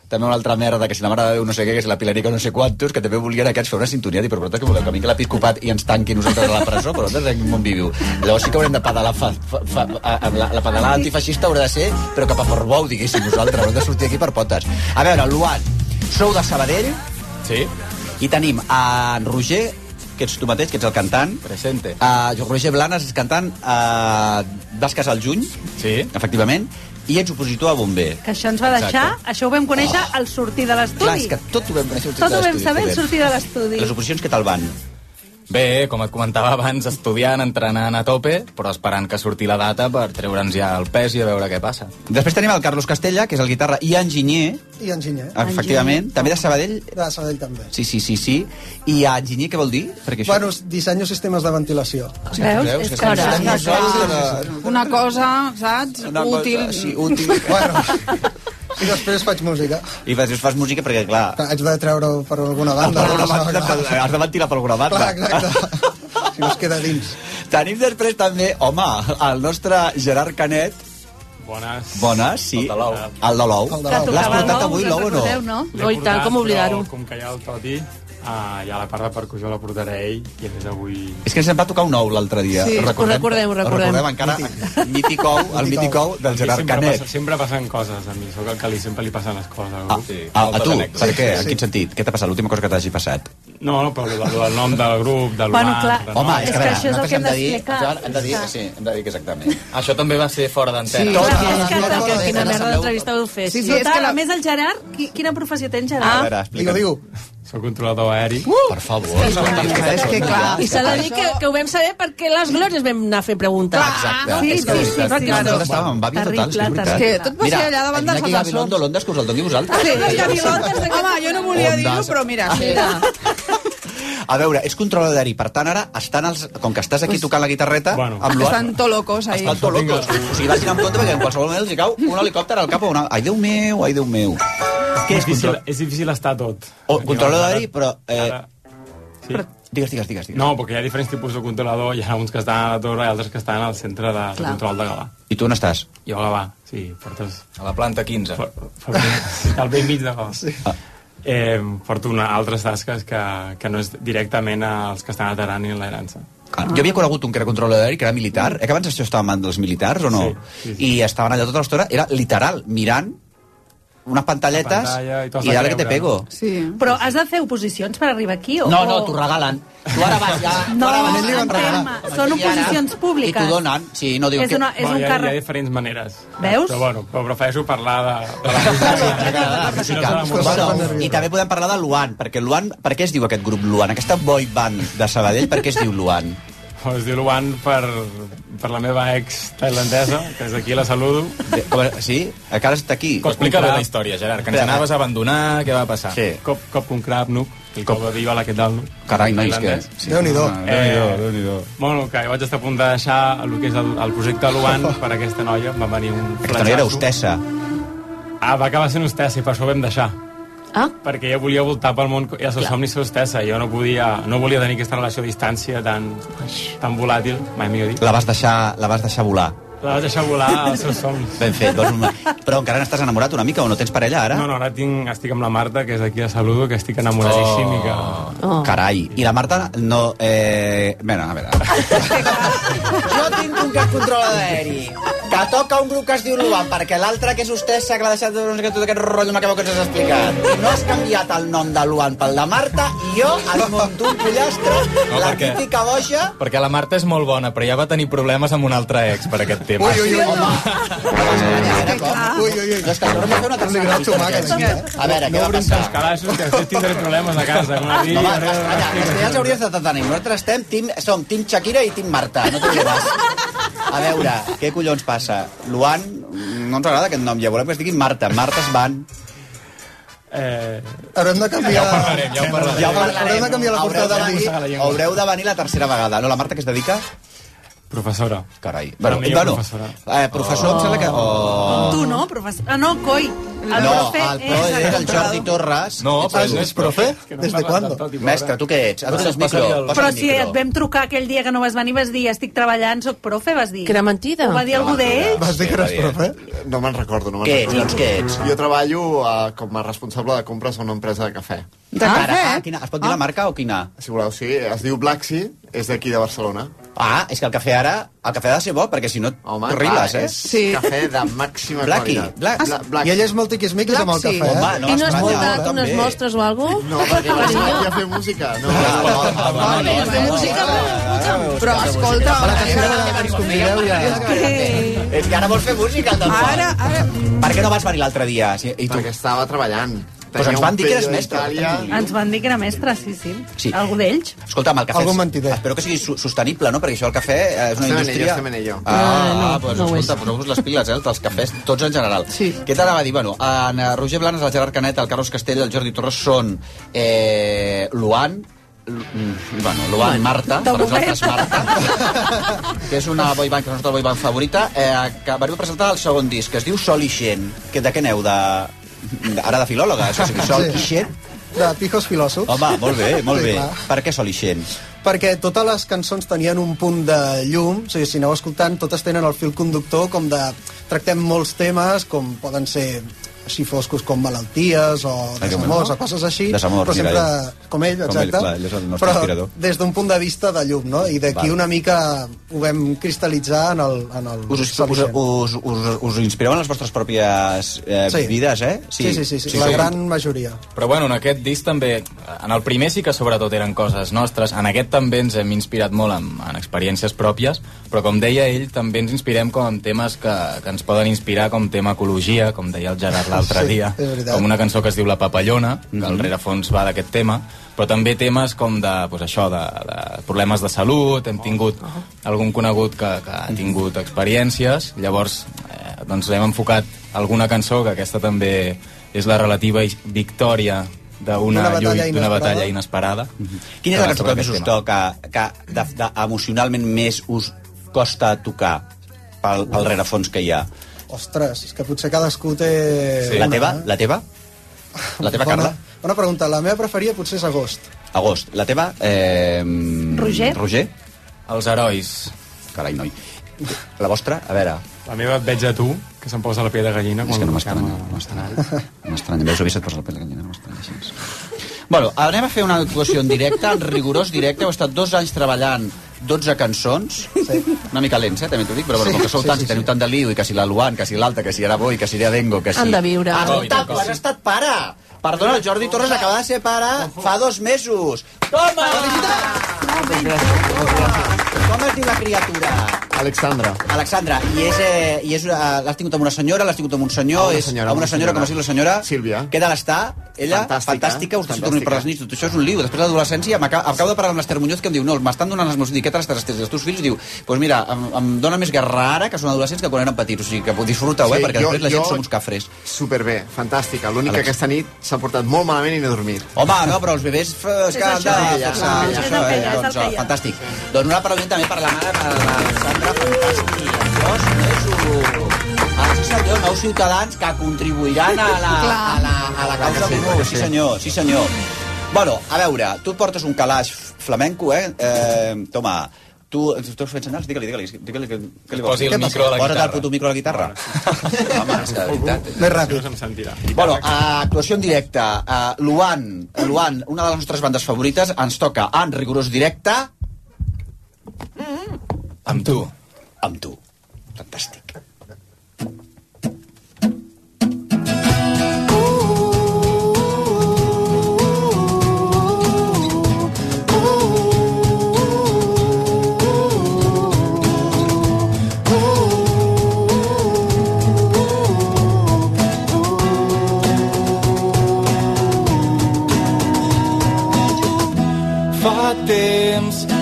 també una altra merda, que si la mare de Déu no sé què, que si la Pilarica no sé quantos, que també volien aquests fer una sintonia, dir, però vosaltres que voleu que vingui l'episcopat i ens tanqui nosaltres a la presó, però nosaltres en on viviu. Llavors sí que haurem de pedalar, fa, fa, fa, a- a- la, la pedalada antifeixista haurà de ser, però cap a Portbou, diguéssim, nosaltres, haurem de sortir aquí per potes. A veure, Luan, sou de Sabadell? Sí. I tenim a en Roger, que ets tu mateix, que ets el cantant. Presente. Uh, Roger Blanes és cantant uh, Vas casar al juny. Sí. Efectivament. I ets opositor a Bomber. Que això ens va deixar, Exacte. això ho vam conèixer al sortir de Clar, l'estudi. és que tot ho vam conèixer al Tot ho sortir de vam l'estudi, saber al sortir de l'estudi. Les oposicions què tal van? Bé, com et comentava abans, estudiant, entrenant a tope, però esperant que surti la data per treure'ns ja el pes i a veure què passa. Després tenim el Carlos Castella, que és el guitarra i enginyer, I enginyer. efectivament, també de Sabadell. De Sabadell també. Sí, sí, sí, sí. I a enginyer què vol dir? Perquè això... Bueno, disseny sistemes de ventilació. Sí, veus? És que Ara. Una cosa, saps? Una cosa, útil. sí, útil. Bueno, i després faig música. I després fas música perquè, clar... Haig de treure per alguna banda. Per alguna banda, per- has de ventilar per alguna banda. Clar, exacte. si no es queda dins. Tenim després també, home, el nostre Gerard Canet. Bones. Bones, sí. El de l'ou. El de l'ou. L'has portat avui, l'ou o no? no? L'he Oh, i tant, portat, com oblidar-ho. Com que hi ha el Toti, uh, ja la part de percussió la portaré ell, i a més avui... És que ens en va tocar un ou l'altre dia. Sí, Ho ho recordem, ho recordem. Recordem encara. Mític ou, el mític ou del Gerard sempre Canet. Passa, sempre passen coses, a mi. Sóc el que li, sempre li passen les coses al grup. Sí, A, a tu, per què? En quin sentit? Què t'ha passat? L'última cosa que t'hagi passat? No, no, però el, el, nom del grup, del Bueno, clar, de home, és que, a veure, això és el que hem hem de dir- d'explicar. Hem de dir, sí, hem de dir que exactament. Això també va ser fora d'antena. Sí, clar, és que, que, quina merda d'entrevista vau fer. Sí, sí, és que la... a més el Gerard, qui, quina professió tens, Gerard? A veure, explica. Digo, Soc controlador aeri. Uh! Per favor. És que clar, i s'ha de dir que, que ho vam saber perquè les glòries vam anar a fer preguntes. Exacte. Sí, sí, sí, veritat, sí, nosaltres estàvem amb àvia total, és veritat. Que tot va ser allà davant dels Iñaki ascensors. Gabilondo, l'Ondes, que us el doni vosaltres. Sí, de... Home, jo no volia dir-ho, però mira, sí. A veure, ets controlador d'aeri, per tant, ara, estan els, com que estàs aquí tocant la guitarreta, Bueno. amb. Estan tot locos ahí. Estan tot locos. O sigui, vagin amb compte perquè en qualsevol moment els hi cau un helicòpter al cap o una... Ai, Déu meu, ai, Déu meu. Què és difícil, control... és difícil estar tot. O, controlador d'aeri, però... Eh, Ara- Sí. digues, digues, digues. digues. No, perquè hi ha diferents tipus de controlador. Hi ha uns que estan a la torre i altres que estan al centre de, de Clar. control de Gavà. I tu on estàs? Jo a Gavà, sí, portes... A la planta 15. For, for, al vell mig de Gavà. Sí. Eh, porto una, altres tasques que, que no és directament als que estan a Taran i en l'herança. Ah, jo havia conegut un que era controlador d'aeri, que era militar. Eh, que abans això estava en mans dels militars, o no? Sí, sí, sí. I estaven allà tota l'estona, era literal, mirant unes pantalletes pantalla i dale que te pego. Sí. Però has de fer oposicions per arribar aquí? O, No, no, t'ho regalen. Tu ara vas ja... No, ara vas, terme. Són ara- oposicions públiques. I t'ho donen. Sí, no diuen És una- és Bueno, un hi, ha, hi ha diferents maneres. Veus? Però, bueno, però prefereixo parlar de, de la música. No I també podem parlar de Luan, perquè Luan, per què es diu aquest grup Luan? Aquesta boy band de Sabadell, per què es diu Luan? Es diu Luan per, per la meva ex tailandesa, que és d'aquí, la saludo. De, sí? Encara està aquí. Però explica bé la història, Gerard, que ens anaves a abandonar, què va passar? Sí. Cop, cop un crab, nuc, i cop de diva la que tal, nuc. Carai, nois, que... Tailandès. Déu-n'hi-do. Ah, Déu-n'hi-do, Déu-n'hi-do. Bueno, que vaig estar a punt de deixar el que és el, el projecte Luan per aquesta noia, em va venir un Aquesta noia era hostessa. Ah, va acabar sent hostessa i per això ho vam deixar. Ah? Perquè ella volia voltar pel món i el seu Clar. somni ser hostessa. Jo no podia, no volia tenir aquesta relació a distància tan, tan volàtil, mai millor dit. La vas deixar, la vas deixar volar. La vas deixar volar als seus somnis. Ben fet. Un... Però encara n'estàs enamorat una mica o no tens parella ara? No, no, ara tinc, estic amb la Marta, que és d'aquí de Saludo, que estic enamoradíssim i que... Oh. Carai. I la Marta no... Eh... Bé, a veure. Jo tinc un cap control aeri que toca un grup que es diu Luan perquè l'altre que és vostè s'ha deixat no sé què, tot aquest rotllo macabó que ens has explicat no has canviat el nom de Luan pel de Marta i jo et monto un pollastre No, la perquè- típica boja Perquè la Marta és molt bona, però ja va tenir problemes amb un altre ex per aquest tema. Ui, ui, ui. Ui, ui, ui. És que tornem a fer una tercera A veure, què no va obrim passar? els calaixos, que després tindré problemes a casa. Com a dir, No, de que ja els hauries de tenir. Nosaltres estem, team, som Team Shakira i Team Marta, no t'oblidaràs. A veure, què collons passa? Luan, no ens agrada aquest nom, ja volem que es digui Marta. Martes van. Eh... Haurem de canviar... Ja ho parlarem, ja ho parlarem. Ja ho parlarem. Haurem de canviar la portada de, de venir, llengua. haureu de venir la tercera vegada. No, la Marta que es dedica? Professora. Carai. Bueno, bueno, professora. eh, professor, em sembla que... Oh. Tu no, professor? Ah, no, coi. El no, profe el profe és el Jordi. Torres. No, però Ah, no és profe? Des de quan? Mestre, tu què ets? Has el micro. Però si et vam trucar aquell dia que no vas venir, vas dir, estic treballant, soc profe, vas dir. Que era mentida. Ho va dir algú d'ell? Vas dir que eres profe? No me'n recordo, no me'n Què ets, doncs què ets? Jo treballo uh, com a responsable de compres a una empresa de cafè. De cara, ah, quina, es pot dir la marca o quina? Si voleu, sí. Es diu Black Sea, és d'aquí de Barcelona. Ah, és que el cafè ara... El cafè ha de ser bo, perquè si no Home, clar, eh? és cafè de màxima Blackie, qualitat. Black- Bla- Black I ell és molt tiquismiquis amb el cafè, Sea. eh? Home, no I no has portat també. unes mostres o alguna cosa? No, perquè vaig aquí a fer música. No, Vale, fer música, però... Però escolta, A la tercera vegada que ens convideu ja... És que ara vols fer música, tampoc. ara, ara... Per què no vas venir l'altre dia? Sí, I tu? perquè estava treballant. Pues Tenia ens van dir que eres mestre. Ens van dir que era mestre, sí, sí. Sí. Algú d'ells? Escolta'm, el cafè... És- mentider. Espero que sigui sostenible, no? Perquè això el cafè eh, és una Estem en indústria... ello, estem en ello. Ah, Ah, no, ah, pues, no ho és. escolta, poseu-vos les piles, eh, dels cafès, tots en general. Sí. Què t'anava a dir? Bueno, en eh, Roger Blanes, el Gerard Canet, el Carlos Castell, el Jordi Torres són eh, Luan, mm, bueno, Luan Marta, De per nosaltres Marta, que és una boy band, que és la nostra boy band favorita, eh, que veniu presentar el segon disc, que es diu Sol i Xent. Que, de què aneu? De, ara de filòloga, això, o sigui, Sol Sí. i Xent? De pijos filòsofs. Home, molt bé, molt Sí, bé. clar. Per què Sol i Xent? perquè totes les cançons tenien un punt de llum, o sigui, si aneu escoltant, totes tenen el fil conductor com de... Tractem molts temes, com poden ser així foscos com malalties o que desamors o coses així, Desamor, però sempre com ell, Com ell, exacte, clar, ell és el però inspirador. des d'un punt de vista de llum, no? I d'aquí una mica ho vam cristal·litzar en el, en el Us, us, us, us, us, us inspireu en les vostres pròpies eh, Sí. vides, eh? Sí, sí, sí, sí, la gran majoria. Però bueno, en aquest disc també, en el primer sí que sobretot eren coses nostres, en aquest també ens hem inspirat molt en, en experiències pròpies, però com deia ell, també ens inspirem com en temes que, que ens poden inspirar, com tema ecologia, com deia el Gerard l'altre Sí, dia, com una cançó que es diu La Papallona, que Mhm. al rerefons va d'aquest tema, però també temes com de, pues això, de, de problemes de salut, hem tingut algun conegut que, que ha tingut experiències, llavors eh, doncs hem enfocat alguna cançó, que aquesta també és la relativa victòria D'una d'una batalla lluita, d'una inesperada. batalla inesperada. Quina és la cançó que més us toca, que de, de, emocionalment més us costa tocar pel, pel rerefons que hi ha? Ostres, és que potser cadascú té... Sí. La una, teva? eh? La teva? La teva, bona, Carla? Bona pregunta. La meva preferida potser és agost. Agost. La teva? Eh, Roger? Roger? Els herois. Carai, noi. La vostra? A veure, La meva et veig a tu, que se'm posa la pell de gallina. és que no m'estranya, no m'estranya. No m'estranya, veus, avui se't posa la pell de gallina, no m'estranya així. Bueno, anem a fer una actuació en directe, en rigorós directe. Heu estat dos anys treballant 12 cançons. Sí. Una mica lents, eh, també t'ho dic, però bueno, Sí, com que sou sí, tants sí, i teniu sí. tant de liu, i que si la Luan, que si l'altra, que si ara Boi, que si Dengo, que si... Han de viure. Ah, escolta, Covid. has estat pare! Perdona, el Jordi Torres acaba de ser pare fa dos mesos. Toma! Com es diu la criatura? Alexandra. Alexandra, i és, eh, i és eh, l'has tingut amb una senyora, l'has tingut amb un senyor, Amb una és senyora, amb una una senyora, com es diu la senyora? Sílvia. Què tal està? Ella, Fantàstica. fantàstica, us torno Fantàstica. per les nits, tot això és un liu. Després de l'adolescència, acabo de parlar amb l'Ester Muñoz, que em diu, no, m'estan donant els meus dic, què tal estàs, els teus fills diu, doncs pues mira, em, em dona més guerra ara, que són adolescents, que quan eren petits, o sigui, que disfruteu, eh, perquè després la gent som uns cafres. Superbé, fantàstica. L'únic que aquesta nit s'ha portat molt malament i no he dormit. Home, no, però els bebès és que És han de això, és és que eh? és Doncs, fantàstic. Doncs un aplaudiment també per la mare, per l'Alexandra, fantàstic. Dos mesos. Ah, sí senyor, nous ciutadans que contribuiran a la, a la, a la causa comú. Sí sí. senyor, sí senyor. Bueno, a veure, tu portes un calaix flamenco, eh? eh toma, Tu, tu has fet senyals? Digue-li, digue-li. digue-li que, que li Posi el micro a la Posa't guitarra. el puto micro a la guitarra. Home, és de veritat. Més ràpid. No se'm sentirà. Bueno, uh, actuació en directe. Uh, Luan, Luan, una de les nostres bandes favorites, ens toca en rigorós directe... Amb tu. Amb tu. Fantàstic.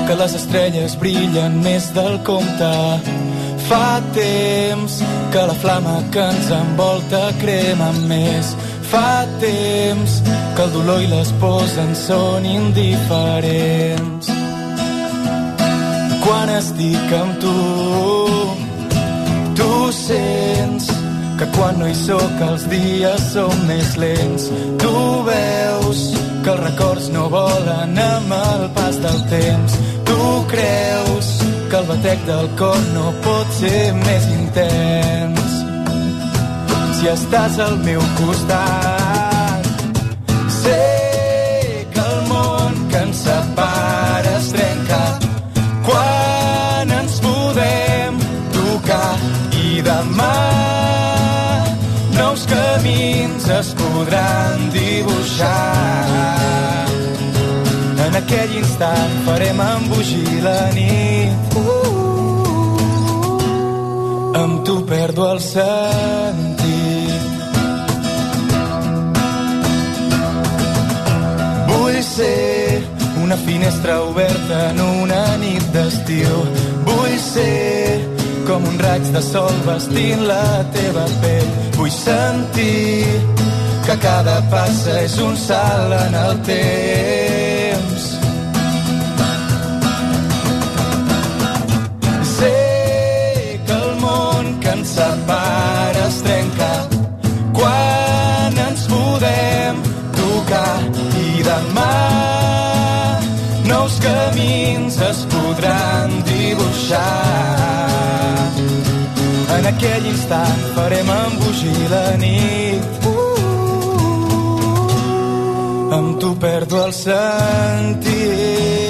Que les estrelles brillen més del compte. Fa temps que la flama que ens envolta crema més. Fa temps que el dolor i les pors ens són indiferents. Quan estic amb tu, tu sents que quan no hi sóc els dies són més lents. Tu veus que els records no volen amb el pas del temps. Tu creus que el batec del cor no pot ser més intens. Si estàs al meu costat, sé que el món que ens separa es trenca quan ens podem tocar i demà nous camins es podran dibuixar. En aquell instant farem embogir la nit. Amb tu perdo el sentit. Vull ser una finestra oberta en una nit d'estiu. Vull ser com un raig de sol vestint la teva pell. Vull sentir que cada passa és un salt en el temps. Separa es trenca quan ens podem tocar i demà nous camins es podran dibuixar. En aquell instant farem embogir la nit. Amb tu perdo el sentit.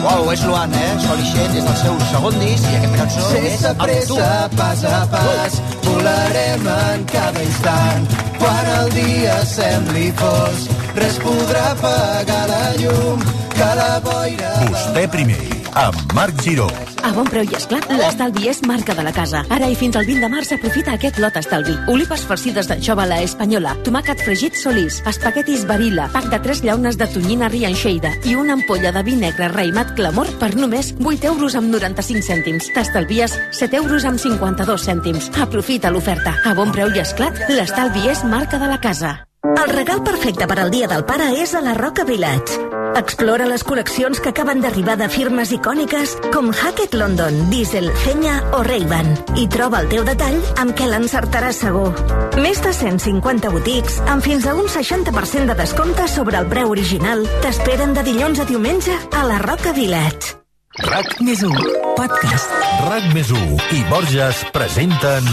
Uau, és Luan, eh? Sol Ixet és del seu segon disc i aquesta cançó és Sense Amb tu. pressa, pas a pas, volarem en cada instant. Quan el dia sembli fos, res podrà apagar la llum que la boira... Vostè primer, amb Marc Giró. A bon preu i esclat, l'estalvi és marca de la casa. Ara i fins al 20 de març aprofita aquest lot estalvi. Olives farcides d'anxova la espanyola, tomàquet fregit solís, espaguetis barilla, pack de 3 llaunes de tonyina rianxeida i una ampolla de vi negre raïmat clamor per només 8 euros amb 95 cèntims. T'estalvies 7 euros amb 52 cèntims. Aprofita l'oferta. A bon preu i esclat, l'estalvi és marca de la casa. El regal perfecte per al Dia del Pare és a la Roca Village. Explora les col·leccions que acaben d'arribar de firmes icòniques com Hackett London, Diesel, Fenya o Ray-Ban i troba el teu detall amb què l'encertaràs segur. Més de 150 botics amb fins a un 60% de descompte sobre el preu original t'esperen de dilluns a diumenge a la Roca Village. RAC més 1, podcast. RAC més 1 i Borges presenten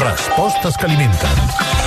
Respostes que alimenten.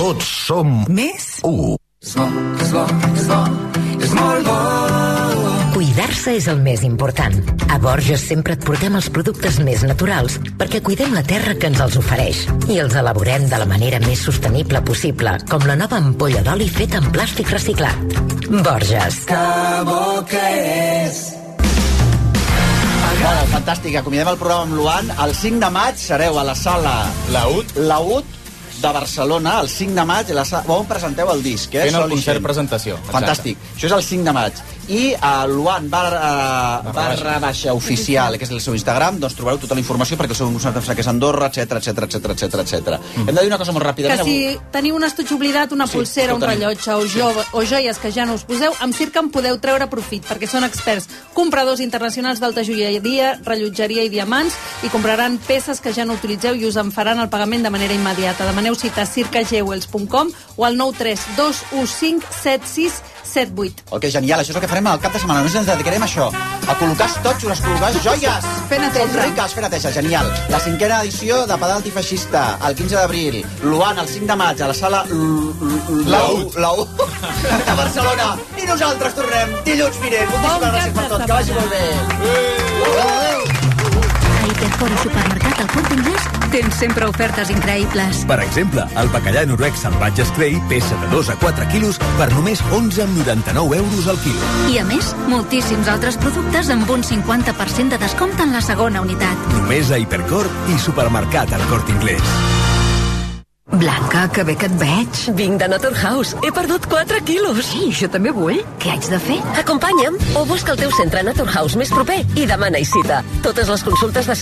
Tots som més 1. És bo, és bo, és bo, és molt bo. Cuidar-se és el més important. A Borges sempre et portem els productes més naturals perquè cuidem la terra que ens els ofereix i els elaborem de la manera més sostenible possible, com la nova ampolla d'oli feta en plàstic reciclat. Borges. Que bo que és. Bueno, fantàstic, acomiadem el programa amb Luan. El 5 de maig sereu a la sala... La UT? La UT de Barcelona, el 5 de maig, a la sala, on presenteu el disc, eh? Fent el Sol i concert Gent. presentació. exacte. Fantàstic. Això és el 5 de maig. i a Luan barra, barra baixa oficial, que és el seu Instagram, doncs trobareu tota la informació perquè el seu concert em sembla que és Andorra, etc etc etc etc etc. Hem de dir una cosa molt ràpida. Que si teniu un estuig oblidat, una Sí, pulsera, un rellotge o, jo, o joies que ja no us poseu, amb Circa en podeu treure profit, perquè són experts compradors internacionals d'alta joieria, rellotgeria i diamants, i compraran peces que ja no utilitzeu i us en faran el pagament de manera immediata. Demaneu cita a circajewels.com o al 932157678. Oh, que genial, això és el que farem al cap de setmana. Només ens dedicarem a això, a col·locar totxos, a col·locar joies. Fer neteja. Som riques, fer neteja, genial. La cinquena edició de Pedal Antifeixista, el 15 d'abril. Luan, el 5 de maig, a la sala... La U. La U. de Barcelona. I nosaltres tornem dilluns vinent. Moltíssimes gràcies per tot. Que vagi molt bé. A Hipercor i Supermercat El Corte Inglés tens sempre ofertes increïbles. Per exemple, el bacallà noruec salvatge Scray peça de 2 a 4 quilos per només 11,99 euros al quilo. I a més, moltíssims altres productes amb un 50% de descompte en la segona unitat. Només a Hipercor i Supermercat El Corte Inglés. Blanca, que bé que et veig. Vinc de Naturhaus. He perdut 4 quilos. Sí, jo també vull. Què haig de fer? Acompanya'm o busca el teu centre Naturhaus més proper i demana-hi cita. Totes les consultes de